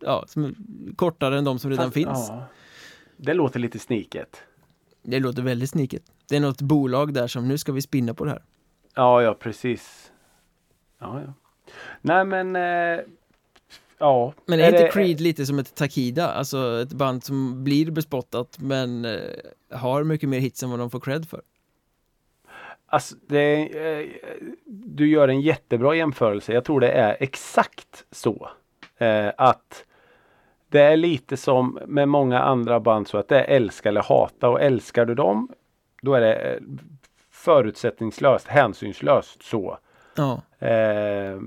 ja, som är kortare än de som redan Fast- finns. Ja. Det låter lite sniket. Det låter väldigt sniket. Det är något bolag där som nu ska vi spinna på det här. Ja, ja precis. Ja, ja. Nej men. Eh, ja. Men är, inte det- Creed lite som ett Takida? Alltså ett band som blir bespottat men eh, har mycket mer hits än vad de får cred för. Alltså, det, eh, du gör en jättebra jämförelse. Jag tror det är exakt så. Eh, att det är lite som med många andra band så att det är älska eller hata och älskar du dem då är det förutsättningslöst, hänsynslöst så. Ja. Eh,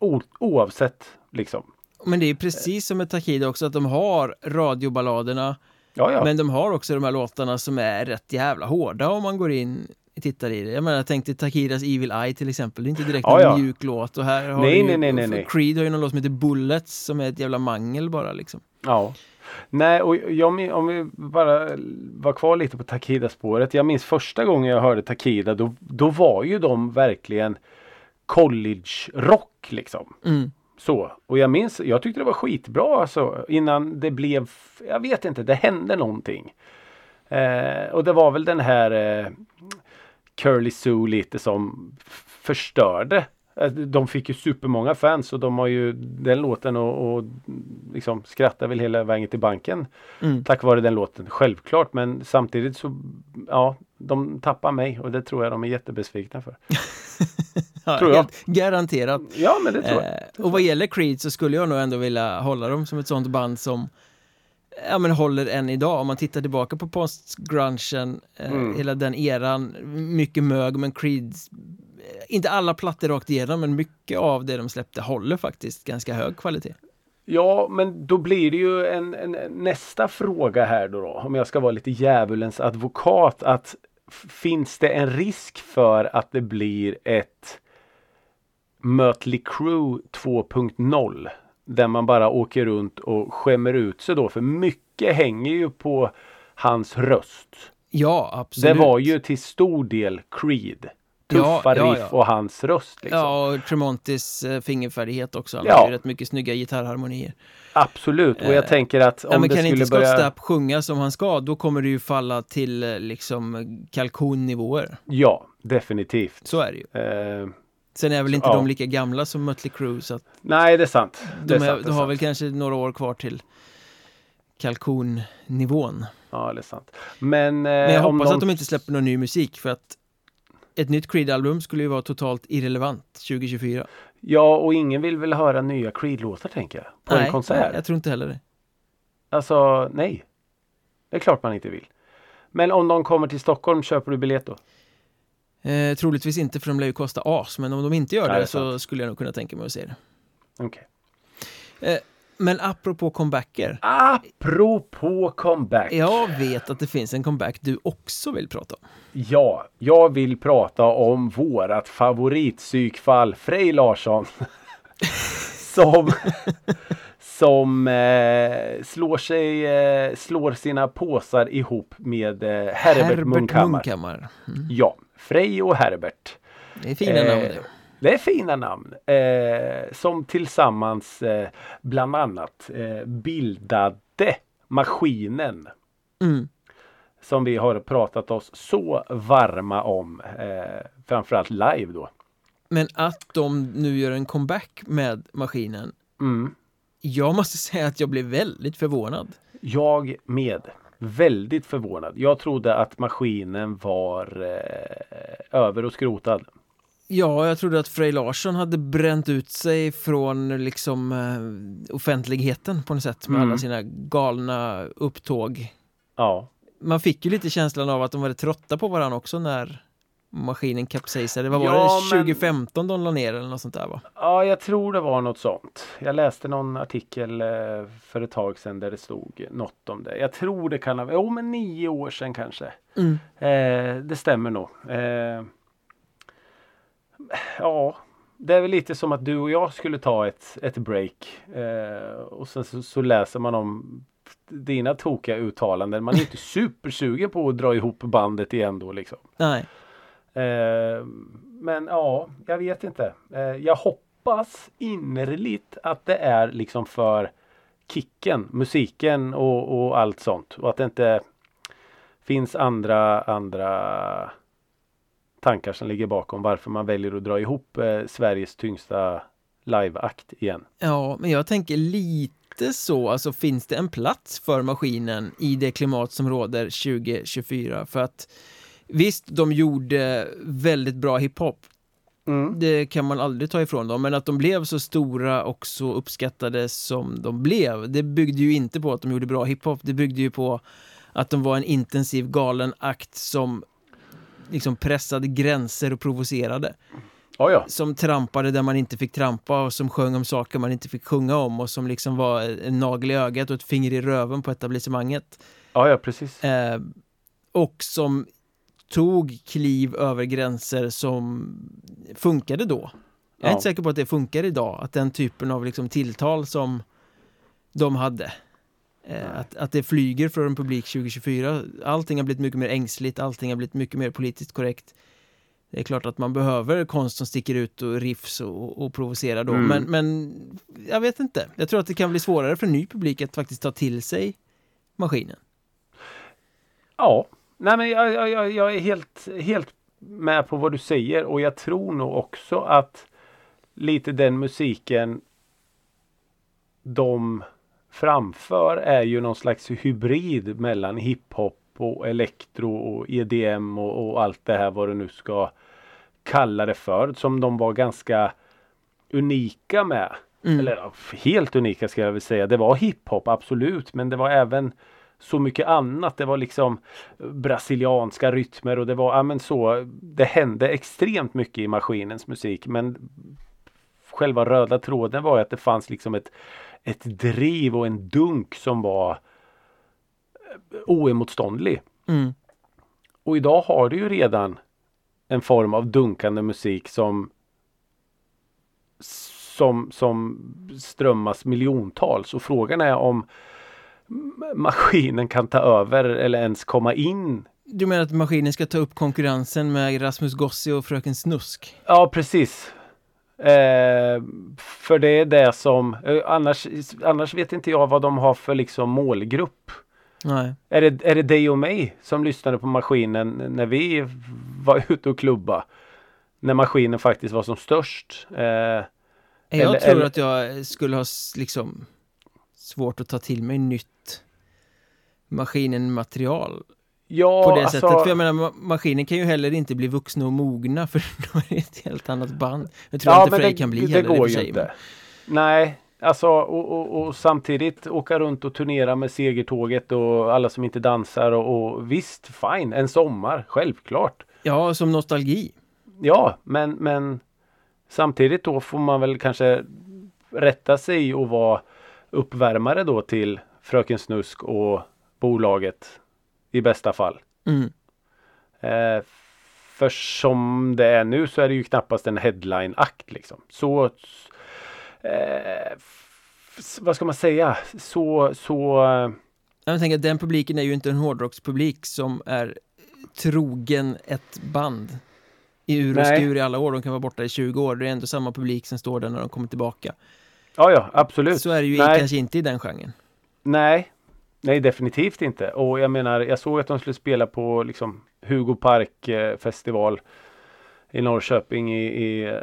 o, oavsett liksom. Men det är precis som med Takida också att de har radioballaderna Ja, ja. Men de har också de här låtarna som är rätt jävla hårda om man går in och tittar i det. Jag menar, jag tänkte Takiras Evil Eye till exempel. Det är inte direkt Ja, en mjuk låt. Och här har Nej, ju, nej, nej, nej. Creed har ju någon låt som heter Bullets som är ett jävla mangel bara liksom. Ja. Nej, och jag, om vi bara var kvar lite på Takida-spåret. Jag minns första gången jag hörde Takida då, då var ju de verkligen college-rock liksom. Mm. Så. Och jag minns, jag tyckte det var skitbra alltså innan det blev, jag vet inte, det hände någonting. Eh, och det var väl den här eh, Curly Sue lite som förstörde. Eh, De fick ju supermånga fans och de har ju den låten och, och liksom skrattar väl hela vägen till banken Mm. tack vare den låten. Självklart men samtidigt så ja, de tappar mig och det tror jag de är jättebesvikna för. Tror jag. Garanterat. Ja men det tror jag. Eh, och vad gäller Creed så skulle jag nog ändå vilja hålla dem som ett sånt band som Ja men håller än idag om man tittar tillbaka på postgrungen eh, Mm. Hela den eran Mycket mög men Creed Inte alla plattor rakt igenom men mycket av det de släppte håller faktiskt ganska hög kvalitet Ja, men då blir det ju en, en nästa fråga här då, då. Om jag ska vara lite djävulens advokat. Att finns det en risk för att det blir ett Mötley Crüe 2.0? Där man bara åker runt och skämmer ut sig då. För mycket hänger ju på hans röst. Ja absolut Det var ju till stor del Creed. Tuffa ja, riff ja. och hans röst. Liksom. Ja och Tremontis eh, fingerfärdighet också Han Ja. har ju rätt mycket snygga gitarrharmonier Absolut. Och jag Eh, tänker att om Ja men det kan skulle inte Scott börja... Stapp sjunga som han ska då kommer det ju falla till eh, liksom kalkonnivåer Ja, definitivt. Så är det ju Eh, Sen är väl inte Ja. de lika gamla som Mötley Crüe så att nej, det är sant. Det de, är är, sant, de är har sant. väl kanske några år kvar till kalkonnivån. Ja, det är sant. Men, eh, Men jag hoppas någon... att de inte släpper någon ny musik för att ett nytt Creed-album skulle ju vara totalt irrelevant 2024. Ja, och ingen vill väl höra nya Creed-låtar tänker jag. På en konsert. nej, jag tror inte heller det. Alltså, nej. Det är klart man inte vill. Men om de kommer till Stockholm, köper du biljett då? Eh, troligtvis inte för de lär ju kosta as, men om de inte gör det, det så skulle jag nog kunna tänka mig att se det. Okej. Eh, men apropå comebacker. Apropå comeback. Jag vet att det finns en comeback du också vill prata om. Ja, jag vill prata om vårat favoritpsykfall, Frej Larsson. som som eh, slår, sig, eh, slår sina påsar ihop med eh, Herbert, Munkhammar. Munkhammar. Mm. Ja, Frej och Herbert. Det är fina Eh, namn det. Det är fina namn. Eh, som tillsammans eh, bland annat eh, bildade Maskinen. Mm. Som vi har pratat oss så varma om. Eh, framförallt live då. Men att de nu gör en comeback med maskinen. Mm. Jag måste säga att jag blev väldigt förvånad. Jag med. Väldigt förvånad. Jag trodde att maskinen var eh, över och skrotad. Ja, jag trodde att Frej Larsson hade bränt ut sig från liksom eh, offentligheten på något sätt med Mm. alla sina galna upptåg. Ja, Man fick ju lite känslan av att de var trötta på varandra också när maskinen kapsejsade. Vad var Ja, det? men- 2015 de la ner eller något sånt där va? Ja, jag tror det var något sånt. Jag läste någon artikel eh, för ett tag sedan där det stod något om det. Jag tror det kan ha Jo, men nio år sedan kanske. Mm. Eh, det stämmer nog. Eh, ja, det är väl lite som att du och jag skulle ta ett, ett break. Eh, och sen så, så läser man om dina tokiga uttalanden. Man är inte supersugen på att dra ihop bandet igen då liksom. Nej. Eh, men ja, jag vet inte. Eh, jag hoppas innerligt att det är liksom för kicken, musiken och, och allt sånt. Och att det inte finns andra, andra tankar som ligger bakom varför man väljer att dra ihop eh, Sveriges tyngsta liveakt igen. Ja, men jag tänker lite så, alltså finns det en plats för maskinen i det klimat som råder 2024? För att visst, de gjorde väldigt bra hiphop Mm. Det kan man aldrig ta ifrån dem, men att de blev så stora och så uppskattade som de blev, det byggde ju inte på att de gjorde bra hiphop, det byggde ju på att de var en intensiv galen akt som liksom pressade gränser och provocerade. Ja, ja. Som trampade där man inte fick trampa och som sjöng om saker man inte fick sjunga om och som liksom var en nagel i ögat och ett finger i röven på etablissemanget. Ja, ja, precis. Eh, och som tog kliv över gränser som funkade då. Jag är Ja. inte säker på att det funkar idag, att den typen av liksom tilltal som de hade eh, att, att det flyger för en publik 2024 Allting har blivit mycket mer ängsligt, allting har blivit mycket mer politiskt korrekt Det är klart att man behöver konst som sticker ut och riffs och, och provocerar då Mm. men, men jag vet inte Jag tror att det kan bli svårare för en ny publik att faktiskt ta till sig maskinen Ja, nej men jag, jag, jag, är helt, helt med på vad du säger och jag tror nog också att lite den musiken de framför är ju någon slags hybrid mellan hiphop och elektro och EDM och, och allt det här vad du nu ska kalla det för som de var ganska unika med. Mm. Eller helt unika ska jag väl säga. Det var hiphop absolut men det var även så mycket annat. Det var liksom brasilianska rytmer och det var, ja men så, det hände extremt mycket i maskinens musik men själva röda tråden var att det fanns liksom ett, ett driv och en dunk som var eh, oemotståndlig. Mm. Och idag har du ju redan en form av dunkande musik som som, som strömmas miljontals och frågan är om maskinen kan ta över eller ens komma in. Du menar att maskinen ska ta upp konkurrensen med Rasmus Gossi och Fröken Snusk? Ja precis. Eh, för det är det som eh, annars, annars vet inte jag vad de har för liksom målgrupp. Nej. Är det, är det dig och mig som lyssnade på maskinen när vi var ute och klubba? När maskinen faktiskt var som störst. Eh, Jag Eller- tror eller- att jag skulle ha liksom svårt att ta till mig nytt maskinen material ja, på det alltså, sättet. För jag menar, ma- maskinen kan ju heller inte bli vuxna och mogna för då är det ett helt annat band. Jag tror inte Frey kan bli det, heller och går ju sig. inte. Nej, alltså och, och, och samtidigt åka runt och turnera med segertåget och alla som inte dansar och, och visst, fine, en sommar, självklart. Ja, som nostalgi. Ja, men, men samtidigt då får man väl kanske rätta sig och vara uppvärmare då till Fröken Snusk och bolaget i bästa fall. Mm. Eh, för som det är nu så är det ju knappast en headline-akt liksom. Så eh, vad ska man säga? Så, så eh, Jag tänker att den publiken är ju inte en hårdrockspublik som är trogen ett band i ur och Nej. skur i alla år. De kan vara borta i 20 år. Det är ändå samma publik som står där när de kommer tillbaka. Ja, ja, absolut. Så är det ju Nej. kanske inte i den genren. Nej, nej definitivt inte. Och jag menar, jag såg att de skulle spela på liksom Hugo Park eh, festival i Norrköping i, i eh,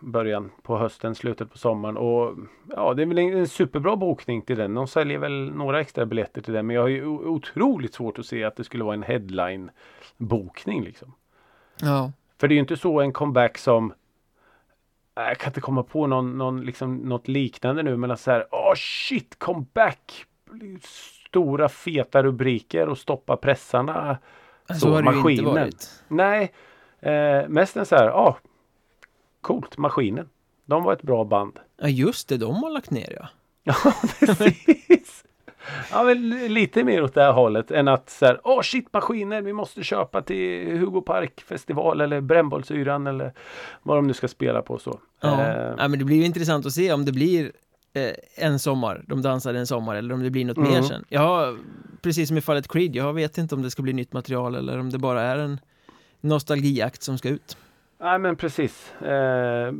början på hösten, slutet på sommaren. Och ja, det är väl en, en superbra bokning till den. De säljer väl några extra biljetter till den. Men jag har ju otroligt svårt att se att det skulle vara en headline bokning liksom. Ja. För det är ju inte så en comeback som jag kan inte komma på någon, någon liksom, något liknande nu men så här, åh shit, comeback! Stora feta rubriker och stoppa pressarna. Så, Så, har det ju inte maskinen. varit. Nej, eh, mest en så här, ja, coolt, maskinen. De var ett bra band. Ja just det, de har lagt ner ja. Ja, precis. Ja, men lite mer åt det här hållet än att så här, åh shit maskiner, vi måste köpa till Hugo Park festival eller Brännbollsyran eller vad de nu ska spela på så. Ja. Eh, ja, men det blir ju intressant att se om det blir eh, en sommar, de dansade en sommar eller om det blir något Mm. mer sen. Ja, precis som i fallet Creed, jag vet inte om det ska bli nytt material eller om det bara är en nostalgiakt som ska ut. Nej men precis. Eh,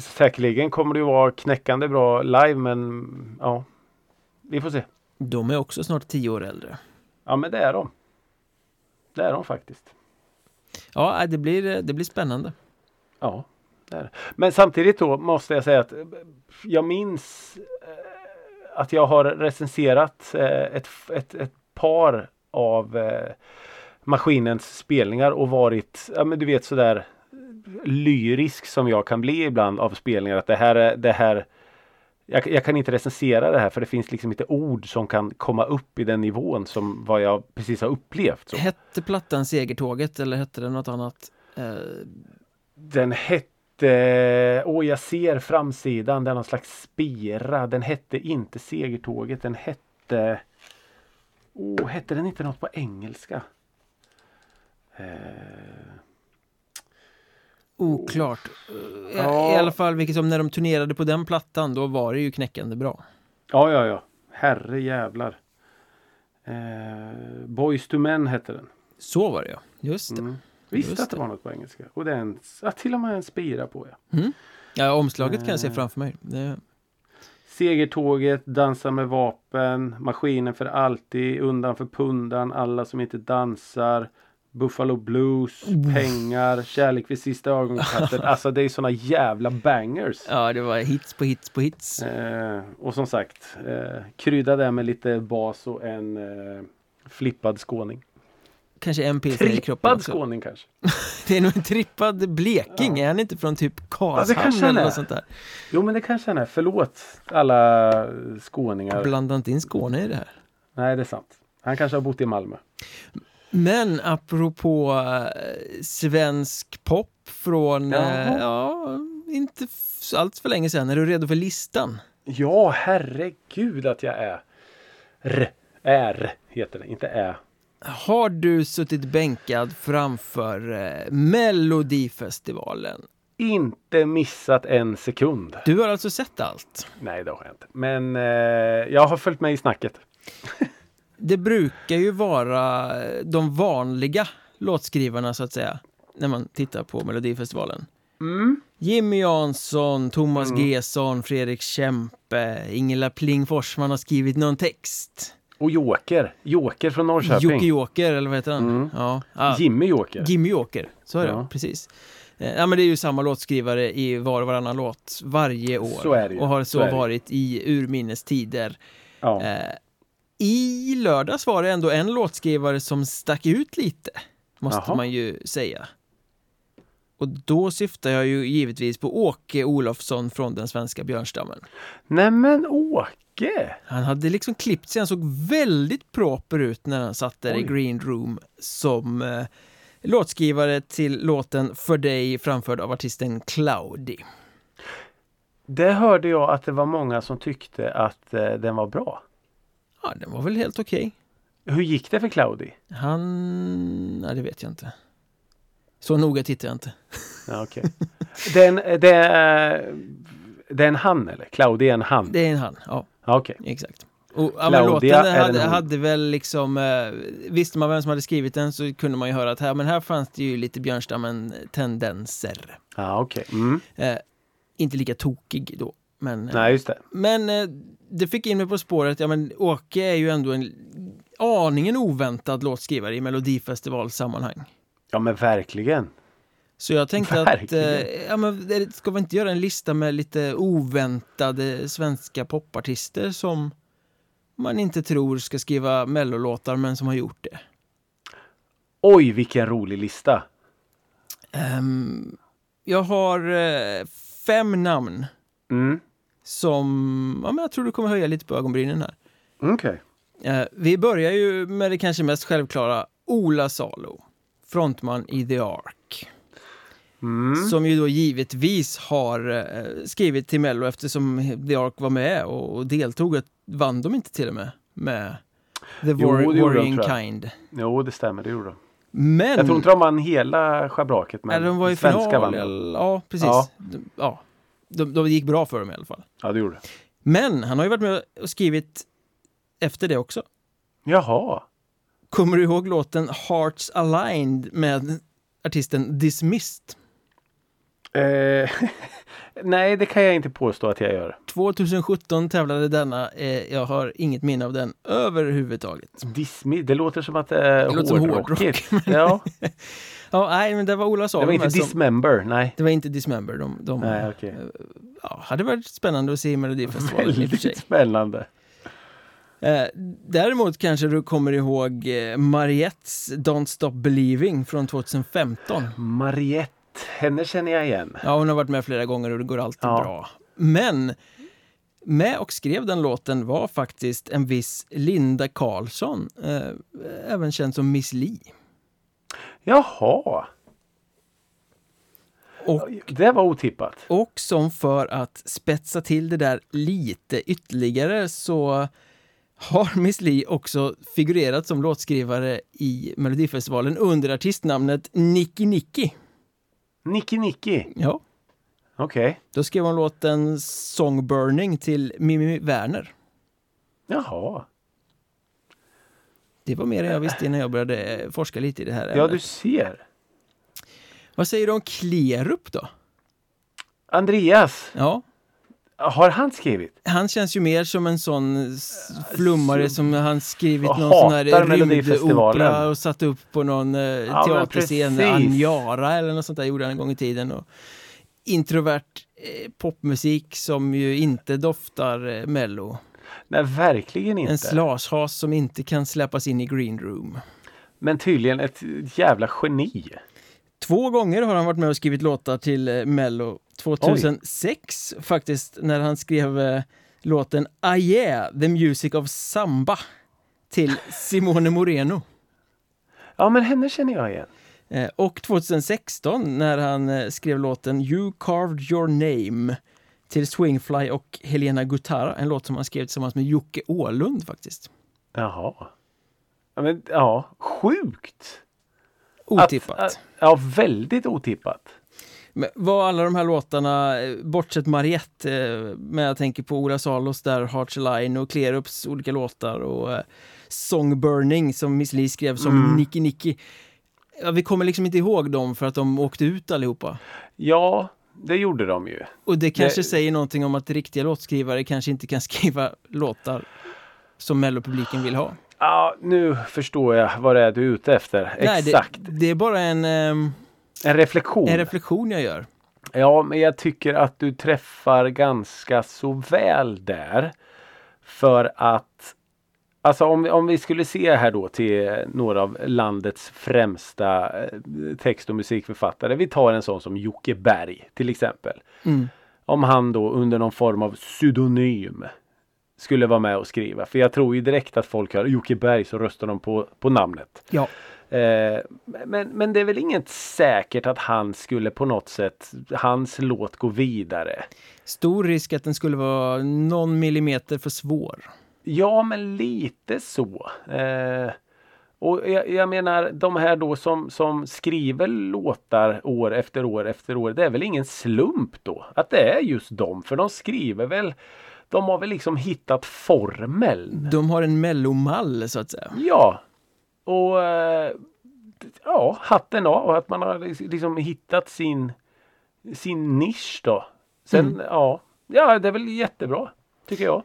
säkerligen kommer det ju vara knäckande bra live men ja, vi får se. De är också snart tio år äldre. Ja men det är de. Det är de faktiskt. Ja, nej, det blir, det blir spännande. Ja, det är det. Men samtidigt då måste jag säga att jag minns eh, att jag har recenserat ett, ett, ett par av maskinens spelningar och varit, ja men du vet sådär lyrisk som jag kan bli ibland av spelningar. Att det här är det här jag, jag, kan inte recensera det här för det finns liksom inte ord som kan komma upp i den nivån som vad jag precis har upplevt. Så. Hette plattan Segertåget eller hette den något annat? Eh... Den hette, åh jag ser framsidan, den någon slags spira. Den hette inte Segertåget, den hette, åh hette den inte något på engelska? Eh... Oklart. I, ja. I alla fall, vilket som när de turnerade på den plattan, då var det ju knäckande bra. Ja, ja, ja. Herre jävlar. Eh, Boys to Men hette den. Så var det ja. Just det. Mm. Visste Just att det var något på engelska. Och det är en, ja, till och med en spira på ja. Mm. Ja, omslaget kan jag se eh. framför mig. Det... Segertåget, Dansa med vapen, Maskinen för alltid, Undan för pundan, Alla som inte dansar, Buffalo Blues, Pengar, Kärlek vid sista ögonkastet. alltså det är såna jävla bangers. Ja, det var hits på hits på hits. Eh, och som sagt, eh, krydda det med lite bas och en eh, flippad skåning. Kanske en pilsner i kroppen också. skåning kanske. det är nog en trippad bleking. Ja. Är han inte från typ Karlshamn ja, eller något sånt där? Jo, men det kanske han är. Förlåt alla skåningar. Blanda inte in Skåne i det här. Nej, det är sant. Han kanske har bott i Malmö. Men apropå äh, svensk pop från, äh, ja, inte allt för länge sedan. Är du redo för listan? Ja, herregud att jag är. R, är heter det, inte ä. Har du suttit bänkad framför äh, Melodifestivalen? Inte missat en sekund. Du har alltså sett allt? Nej, det har jag inte. Men eh, jag har följt med i snacket. det brukar ju vara de vanliga låtskrivarna så att säga, när man tittar på Melodifestivalen. Mm. Jimmy Jansson, Thomas mm. Gesson, Fredrik Kempe, Ingela Pling Forsman har skrivit någon text. Och Joker, Joker från Norrköping. Jocke Joker, eller vad heter han? Mm. Ja. Ah. Jimmy Joker. Jimmy Joker, så är det, ja. precis. Eh, ja men det är ju samma låtskrivare i var och varannan låt varje år. Så är det ju. Och har så, så varit i urminnes tider. Ja. Eh, i lördags var det ändå en låtskrivare som stack ut lite, måste Jaha. man ju säga. Och då syftar jag ju givetvis på Åke Olofsson från den svenska björnstammen. Nämen Åke! Han hade liksom klippt sig, han såg väldigt proper ut när han satt där Oj. i Green Room som eh, låtskrivare till låten För dig framförd av artisten Cloudy. Det hörde jag att det var många som tyckte att eh, den var bra. Ja, den var väl helt okej. Hur gick det för Cloudy? Han... Nej, det vet jag inte. Så noga tittar jag inte. Ja, okay. den, det, är, det är en han eller? Cloudy är en han? Det är en han, ja. Okej. Okay. Exakt. Och, ja, men låten hade, hade, väl liksom, eh, visste man vem som hade skrivit den så kunde man ju höra att här, men här fanns det ju lite Björnstammen-tendenser. Ja, okej. Okay. Mm. Eh, inte lika tokig då. Men, eh, Nej, just det. Men eh, det fick in mig på spåret, ja men Åke är ju ändå en aningen oväntad låtskrivare i Melodifestivalsammanhang. Ja men verkligen. Så jag tänkte verkligen. att, eh, ja men ska vi inte göra en lista med lite oväntade svenska popartister som man inte tror ska skriva mellolåtar men som har gjort det. Oj vilken rolig lista! Um, jag har fem namn. Mm som ja, men jag tror du kommer höja lite på ögonbrynen här. Okej. Okay. Eh, vi börjar ju med det kanske mest självklara, Ola Salo, frontman i The Ark. Mm. Som ju då givetvis har eh, skrivit till Mello eftersom The Ark var med och, och deltog. Vann de inte till och med med The War jo, Warring Kind? Jo, det stämmer, det gjorde de. Men... Jag tror inte de vann hela schabraket, men de var i svenska final, vann Ja, precis. Ja. ja de, de gick bra för dem i alla fall. Ja, det gjorde det. Men han har ju varit med och skrivit efter det också. Jaha. Kommer du ihåg låten Hearts Aligned med artisten Dismissed? Eh, nej, det kan jag inte påstå att jag gör. 2017 tävlade denna. Eh, jag har inget minne av den överhuvudtaget. Dismissed, det låter som att det är det hårdrockigt. Hårdrock, ja. Ja, nej, men det var Ola Salo. Det var inte Dismember, som, nej. Det var inte Dismember. De, de nej, okay. Eh, ja, hade varit spännande att se i Melodifestivalen i och för sig. spännande. Eh, däremot kanske du kommer ihåg eh, Mariettes Don't Stop Believing från 2015. Mariette Henne känner jag igen. Ja, hon har varit med flera gånger och det går alltid Ja. bra. Men med och skrev den låten var faktiskt en viss Linda Karlsson, eh, även känd som Miss Li. Jaha, Och, det var otippat. och som för att spetsa till det där lite ytterligare så har Miss Li också figurerat som låtskrivare i Melodifestivalen under artistnamnet Nicky Nicky. Nicky Nicky. Ja, Okej. då skrev hon låten Songburning till Mimmi Werner. Jaha. Det var mer än jag visste innan jag började forska lite i det här Ja, du ser. Vad säger du om Klerup då? Andreas, Ja, har han skrivit? han känns ju mer som en sån flummare som han skrivit någon sån här rymdopera och satt upp på någon eh, men teaterscen. Anjara eller något sånt där gjorde han en gång i tiden. Och introvert eh, popmusik som ju inte doftar eh, mello. Nej, verkligen inte. En slashas som inte kan släppas in i green room. Men tydligen ett jävla geni. Två gånger har han varit med och skrivit låtar till eh, Mello. 2006 faktiskt, när han skrev eh, låten Ah yeah, the music of samba till Simone Moreno. Ja, men henne känner jag igen. Eh, och 2016 när han skrev låten You carved your name till Swingfly och Helena Gutara, en låt som han skrev tillsammans med Jocke Åhlund faktiskt. Jaha. Ja, men, ja sjukt. Otippat. Att, att, ja, väldigt otippat. Men var alla de här låtarna, eh, bortsett Mariette, eh, men jag tänker på Ola Salos där, Hearts Align och Klerups olika låtar och eh, Song Burning som Miss Li skrev som Mm. Nicky Nicky. Ja, vi kommer liksom inte ihåg dem för att de åkte ut allihopa. Ja, det gjorde de ju. Och det kanske Det- säger någonting om att riktiga låtskrivare kanske inte kan skriva låtar som mellopubliken vill ha. Ja, nu förstår jag vad det är du är ute efter. Nej, Exakt. det, det är bara en, ehm, En reflektion. en reflektion jag gör. Ja, men jag tycker att du träffar ganska så väl där. För att Alltså om, om vi skulle se här då till några av landets främsta eh, text och musikförfattare. Vi tar en sån som Jocke Berg till exempel. Mm. Om han då under någon form av pseudonym skulle vara med och skriva. För jag tror ju direkt att folk hör Jocke Berg så röstar de på, på namnet. Ja. Eh, men, men det är väl inget säkert att han skulle på något sätt, hans låt gå vidare. Stor risk att den skulle vara någon millimeter för svår. Ja, men lite så. Eh, och jag, jag menar de här då som, som skriver låtar år efter år efter år. Det är väl ingen slump då att det är just dem. För de skriver väl, de har väl liksom hittat formeln. De har en mellomall så att säga. Ja. Och eh, ja, hatten av att man har liksom hittat sin, sin nisch då. Sen Mm. ja, ja det är väl jättebra tycker jag.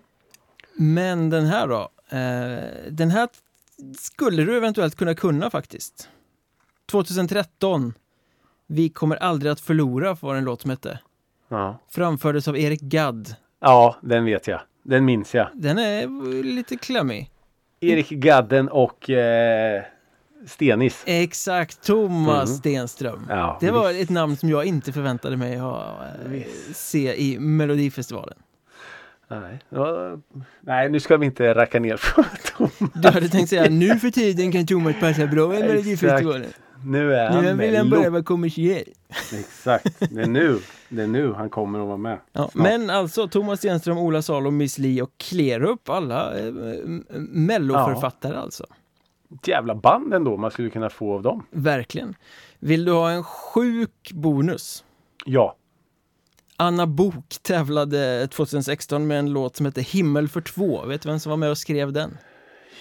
Men den här då? Eh, den här skulle du eventuellt kunna kunna faktiskt. 2013. Vi kommer aldrig att förlora var en låt som hette. Ja. Framfördes av Erik Gadd. ja, den vet jag. Den minns jag. Den är lite klämmig. Erik Gadden och eh, Stenis. Exakt, Thomas Mm. Stenström. Ja, Det var visst. ett namn som jag inte förväntade mig ha, eh, se i Melodifestivalen. Nej, ja, nej, nu ska vi inte racka ner på Thomas. Du hade tänkt säga nu för tiden kan Thomas passa bra i. Melodifestivalen. Nu är han Nu vill han börja vara kommersiell. Exakt, det är nu. Det är nu han kommer att vara med. Ja, men alltså Thomas Stenström, Ola Salo, Miss Li och Klerup, alla eh, m- melloförfattare alltså. Ett jävla band ändå man skulle kunna få av dem. Verkligen. Vill du ha en sjuk bonus? Ja. Anna Bok tävlade 2016 med en låt som heter Himmel för två. Vet du vem som var med och skrev den?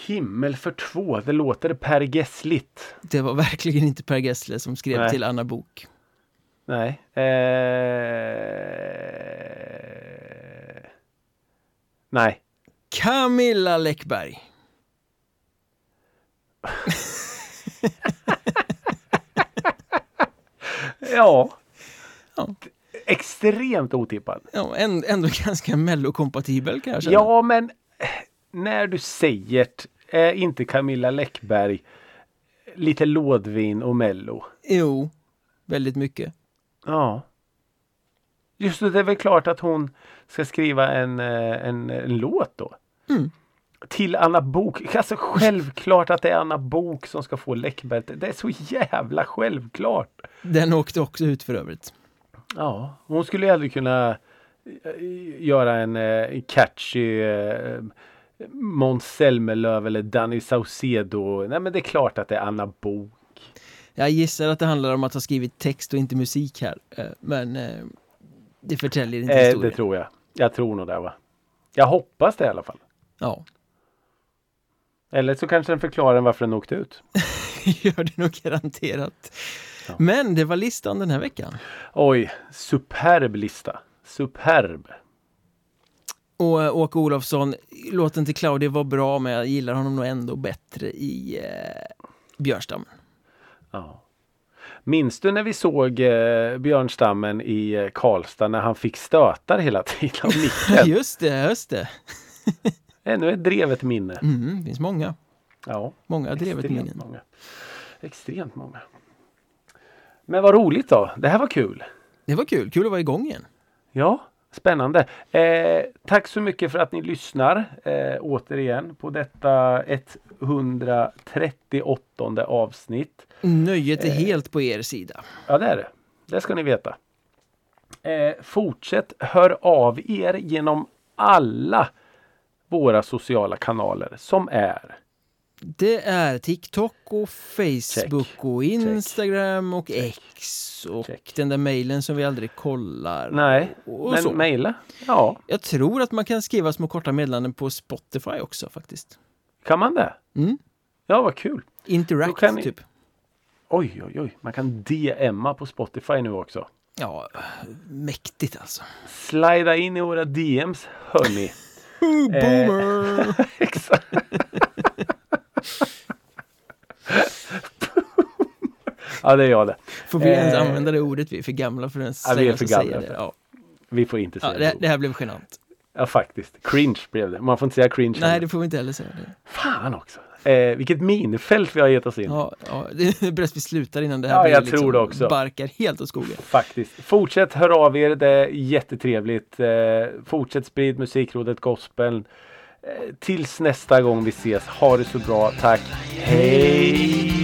Himmel för två, det låter Per Gessligt. Det var verkligen inte Per Gessle som skrev Nej. till Anna Bok. Nej. Eh... Nej. Camilla Läckberg. Ja. Ja. Extremt otippad. Ja, ändå ganska mellokompatibel kan jag känna. Ja, men eh, när du säger är inte Camilla Läckberg lite lådvin och mello? Jo, väldigt mycket. Ja. Just det, det är väl klart att hon ska skriva en, eh, en, en låt då. Mm. Till Anna Bok. Alltså självklart att det är Anna Bok som ska få Läckbälte. Det är så jävla självklart. Den åkte också ut för övrigt. Ja, hon skulle ju aldrig kunna eh, göra en eh, catchy eh, Måns Zelmerlöw eller Danny Saucedo. Nej men det är klart att det är Anna Bok. Jag gissar att det handlar om att ha skrivit text och inte musik här. Eh, Men eh, det förtäljer inte Eh, det historien. tror jag. Jag tror nog det va. Jag hoppas det i alla fall. Ja, Eller så kanske den förklarar varför den åkte ut. gör det nog garanterat. Ja. Men det var listan den här veckan. Oj, superb lista. Superb. Och eh, Åke Olofsson, låten till Claudia var bra men jag gillar honom nog ändå bättre i eh, Björnstam. Ja. Minns du när vi såg eh, björnstammen i eh, Karlstad när han fick stötar hela tiden av micken? Just det, just det. Ännu ett drevet minne. Mm, det finns många. Ja, Många drevet minnen. många. Extremt många. Men vad roligt då. Det här var kul. Det var kul, kul att vara igång igen. Ja, spännande. Eh, tack så mycket för att ni lyssnar eh, återigen på detta 138 avsnitt. Nöjet är Eh. helt på er sida. Ja, det är det. Det ska ni veta. Eh, fortsätt hör av er genom alla våra sociala kanaler som är Det är TikTok och Facebook och Instagram och Check. X och Check. den där mejlen som vi aldrig kollar. Nej, och så. men mejla. Ja, Jag tror att man kan skriva små korta meddelanden på Spotify också faktiskt. kan man det? Mm. Ja, vad kul. Interact ni- typ. Oj, oj, oj. Man kan DMa på Spotify nu också. Ja, mäktigt alltså. Slida in i våra DMs, hörni. Boomer! Exakt. ja, det är jag det. Får vi ens Eh. använda det ordet? Vi är för gamla för att ens Ja, vi är för säga gamla det. Ja. Vi får inte säga Ja, det. det, här blev genant. Ja, faktiskt. Cringe blev det. Man får inte säga cringe. Nej, heller. det får vi inte heller säga. Det. Fan också. Eh, vilket minefält vi har gett oss in. Ja, ja, det är bäst vi slutar innan det här Ja, blir jag liksom tror det också. barkar helt åt skogen. Faktiskt. Fortsätt höra av er. Det är jättetrevligt. Eh, fortsätt sprid Musikrådet Gospel. Eh, tills nästa gång vi ses. Ha det så bra. Tack. Hej!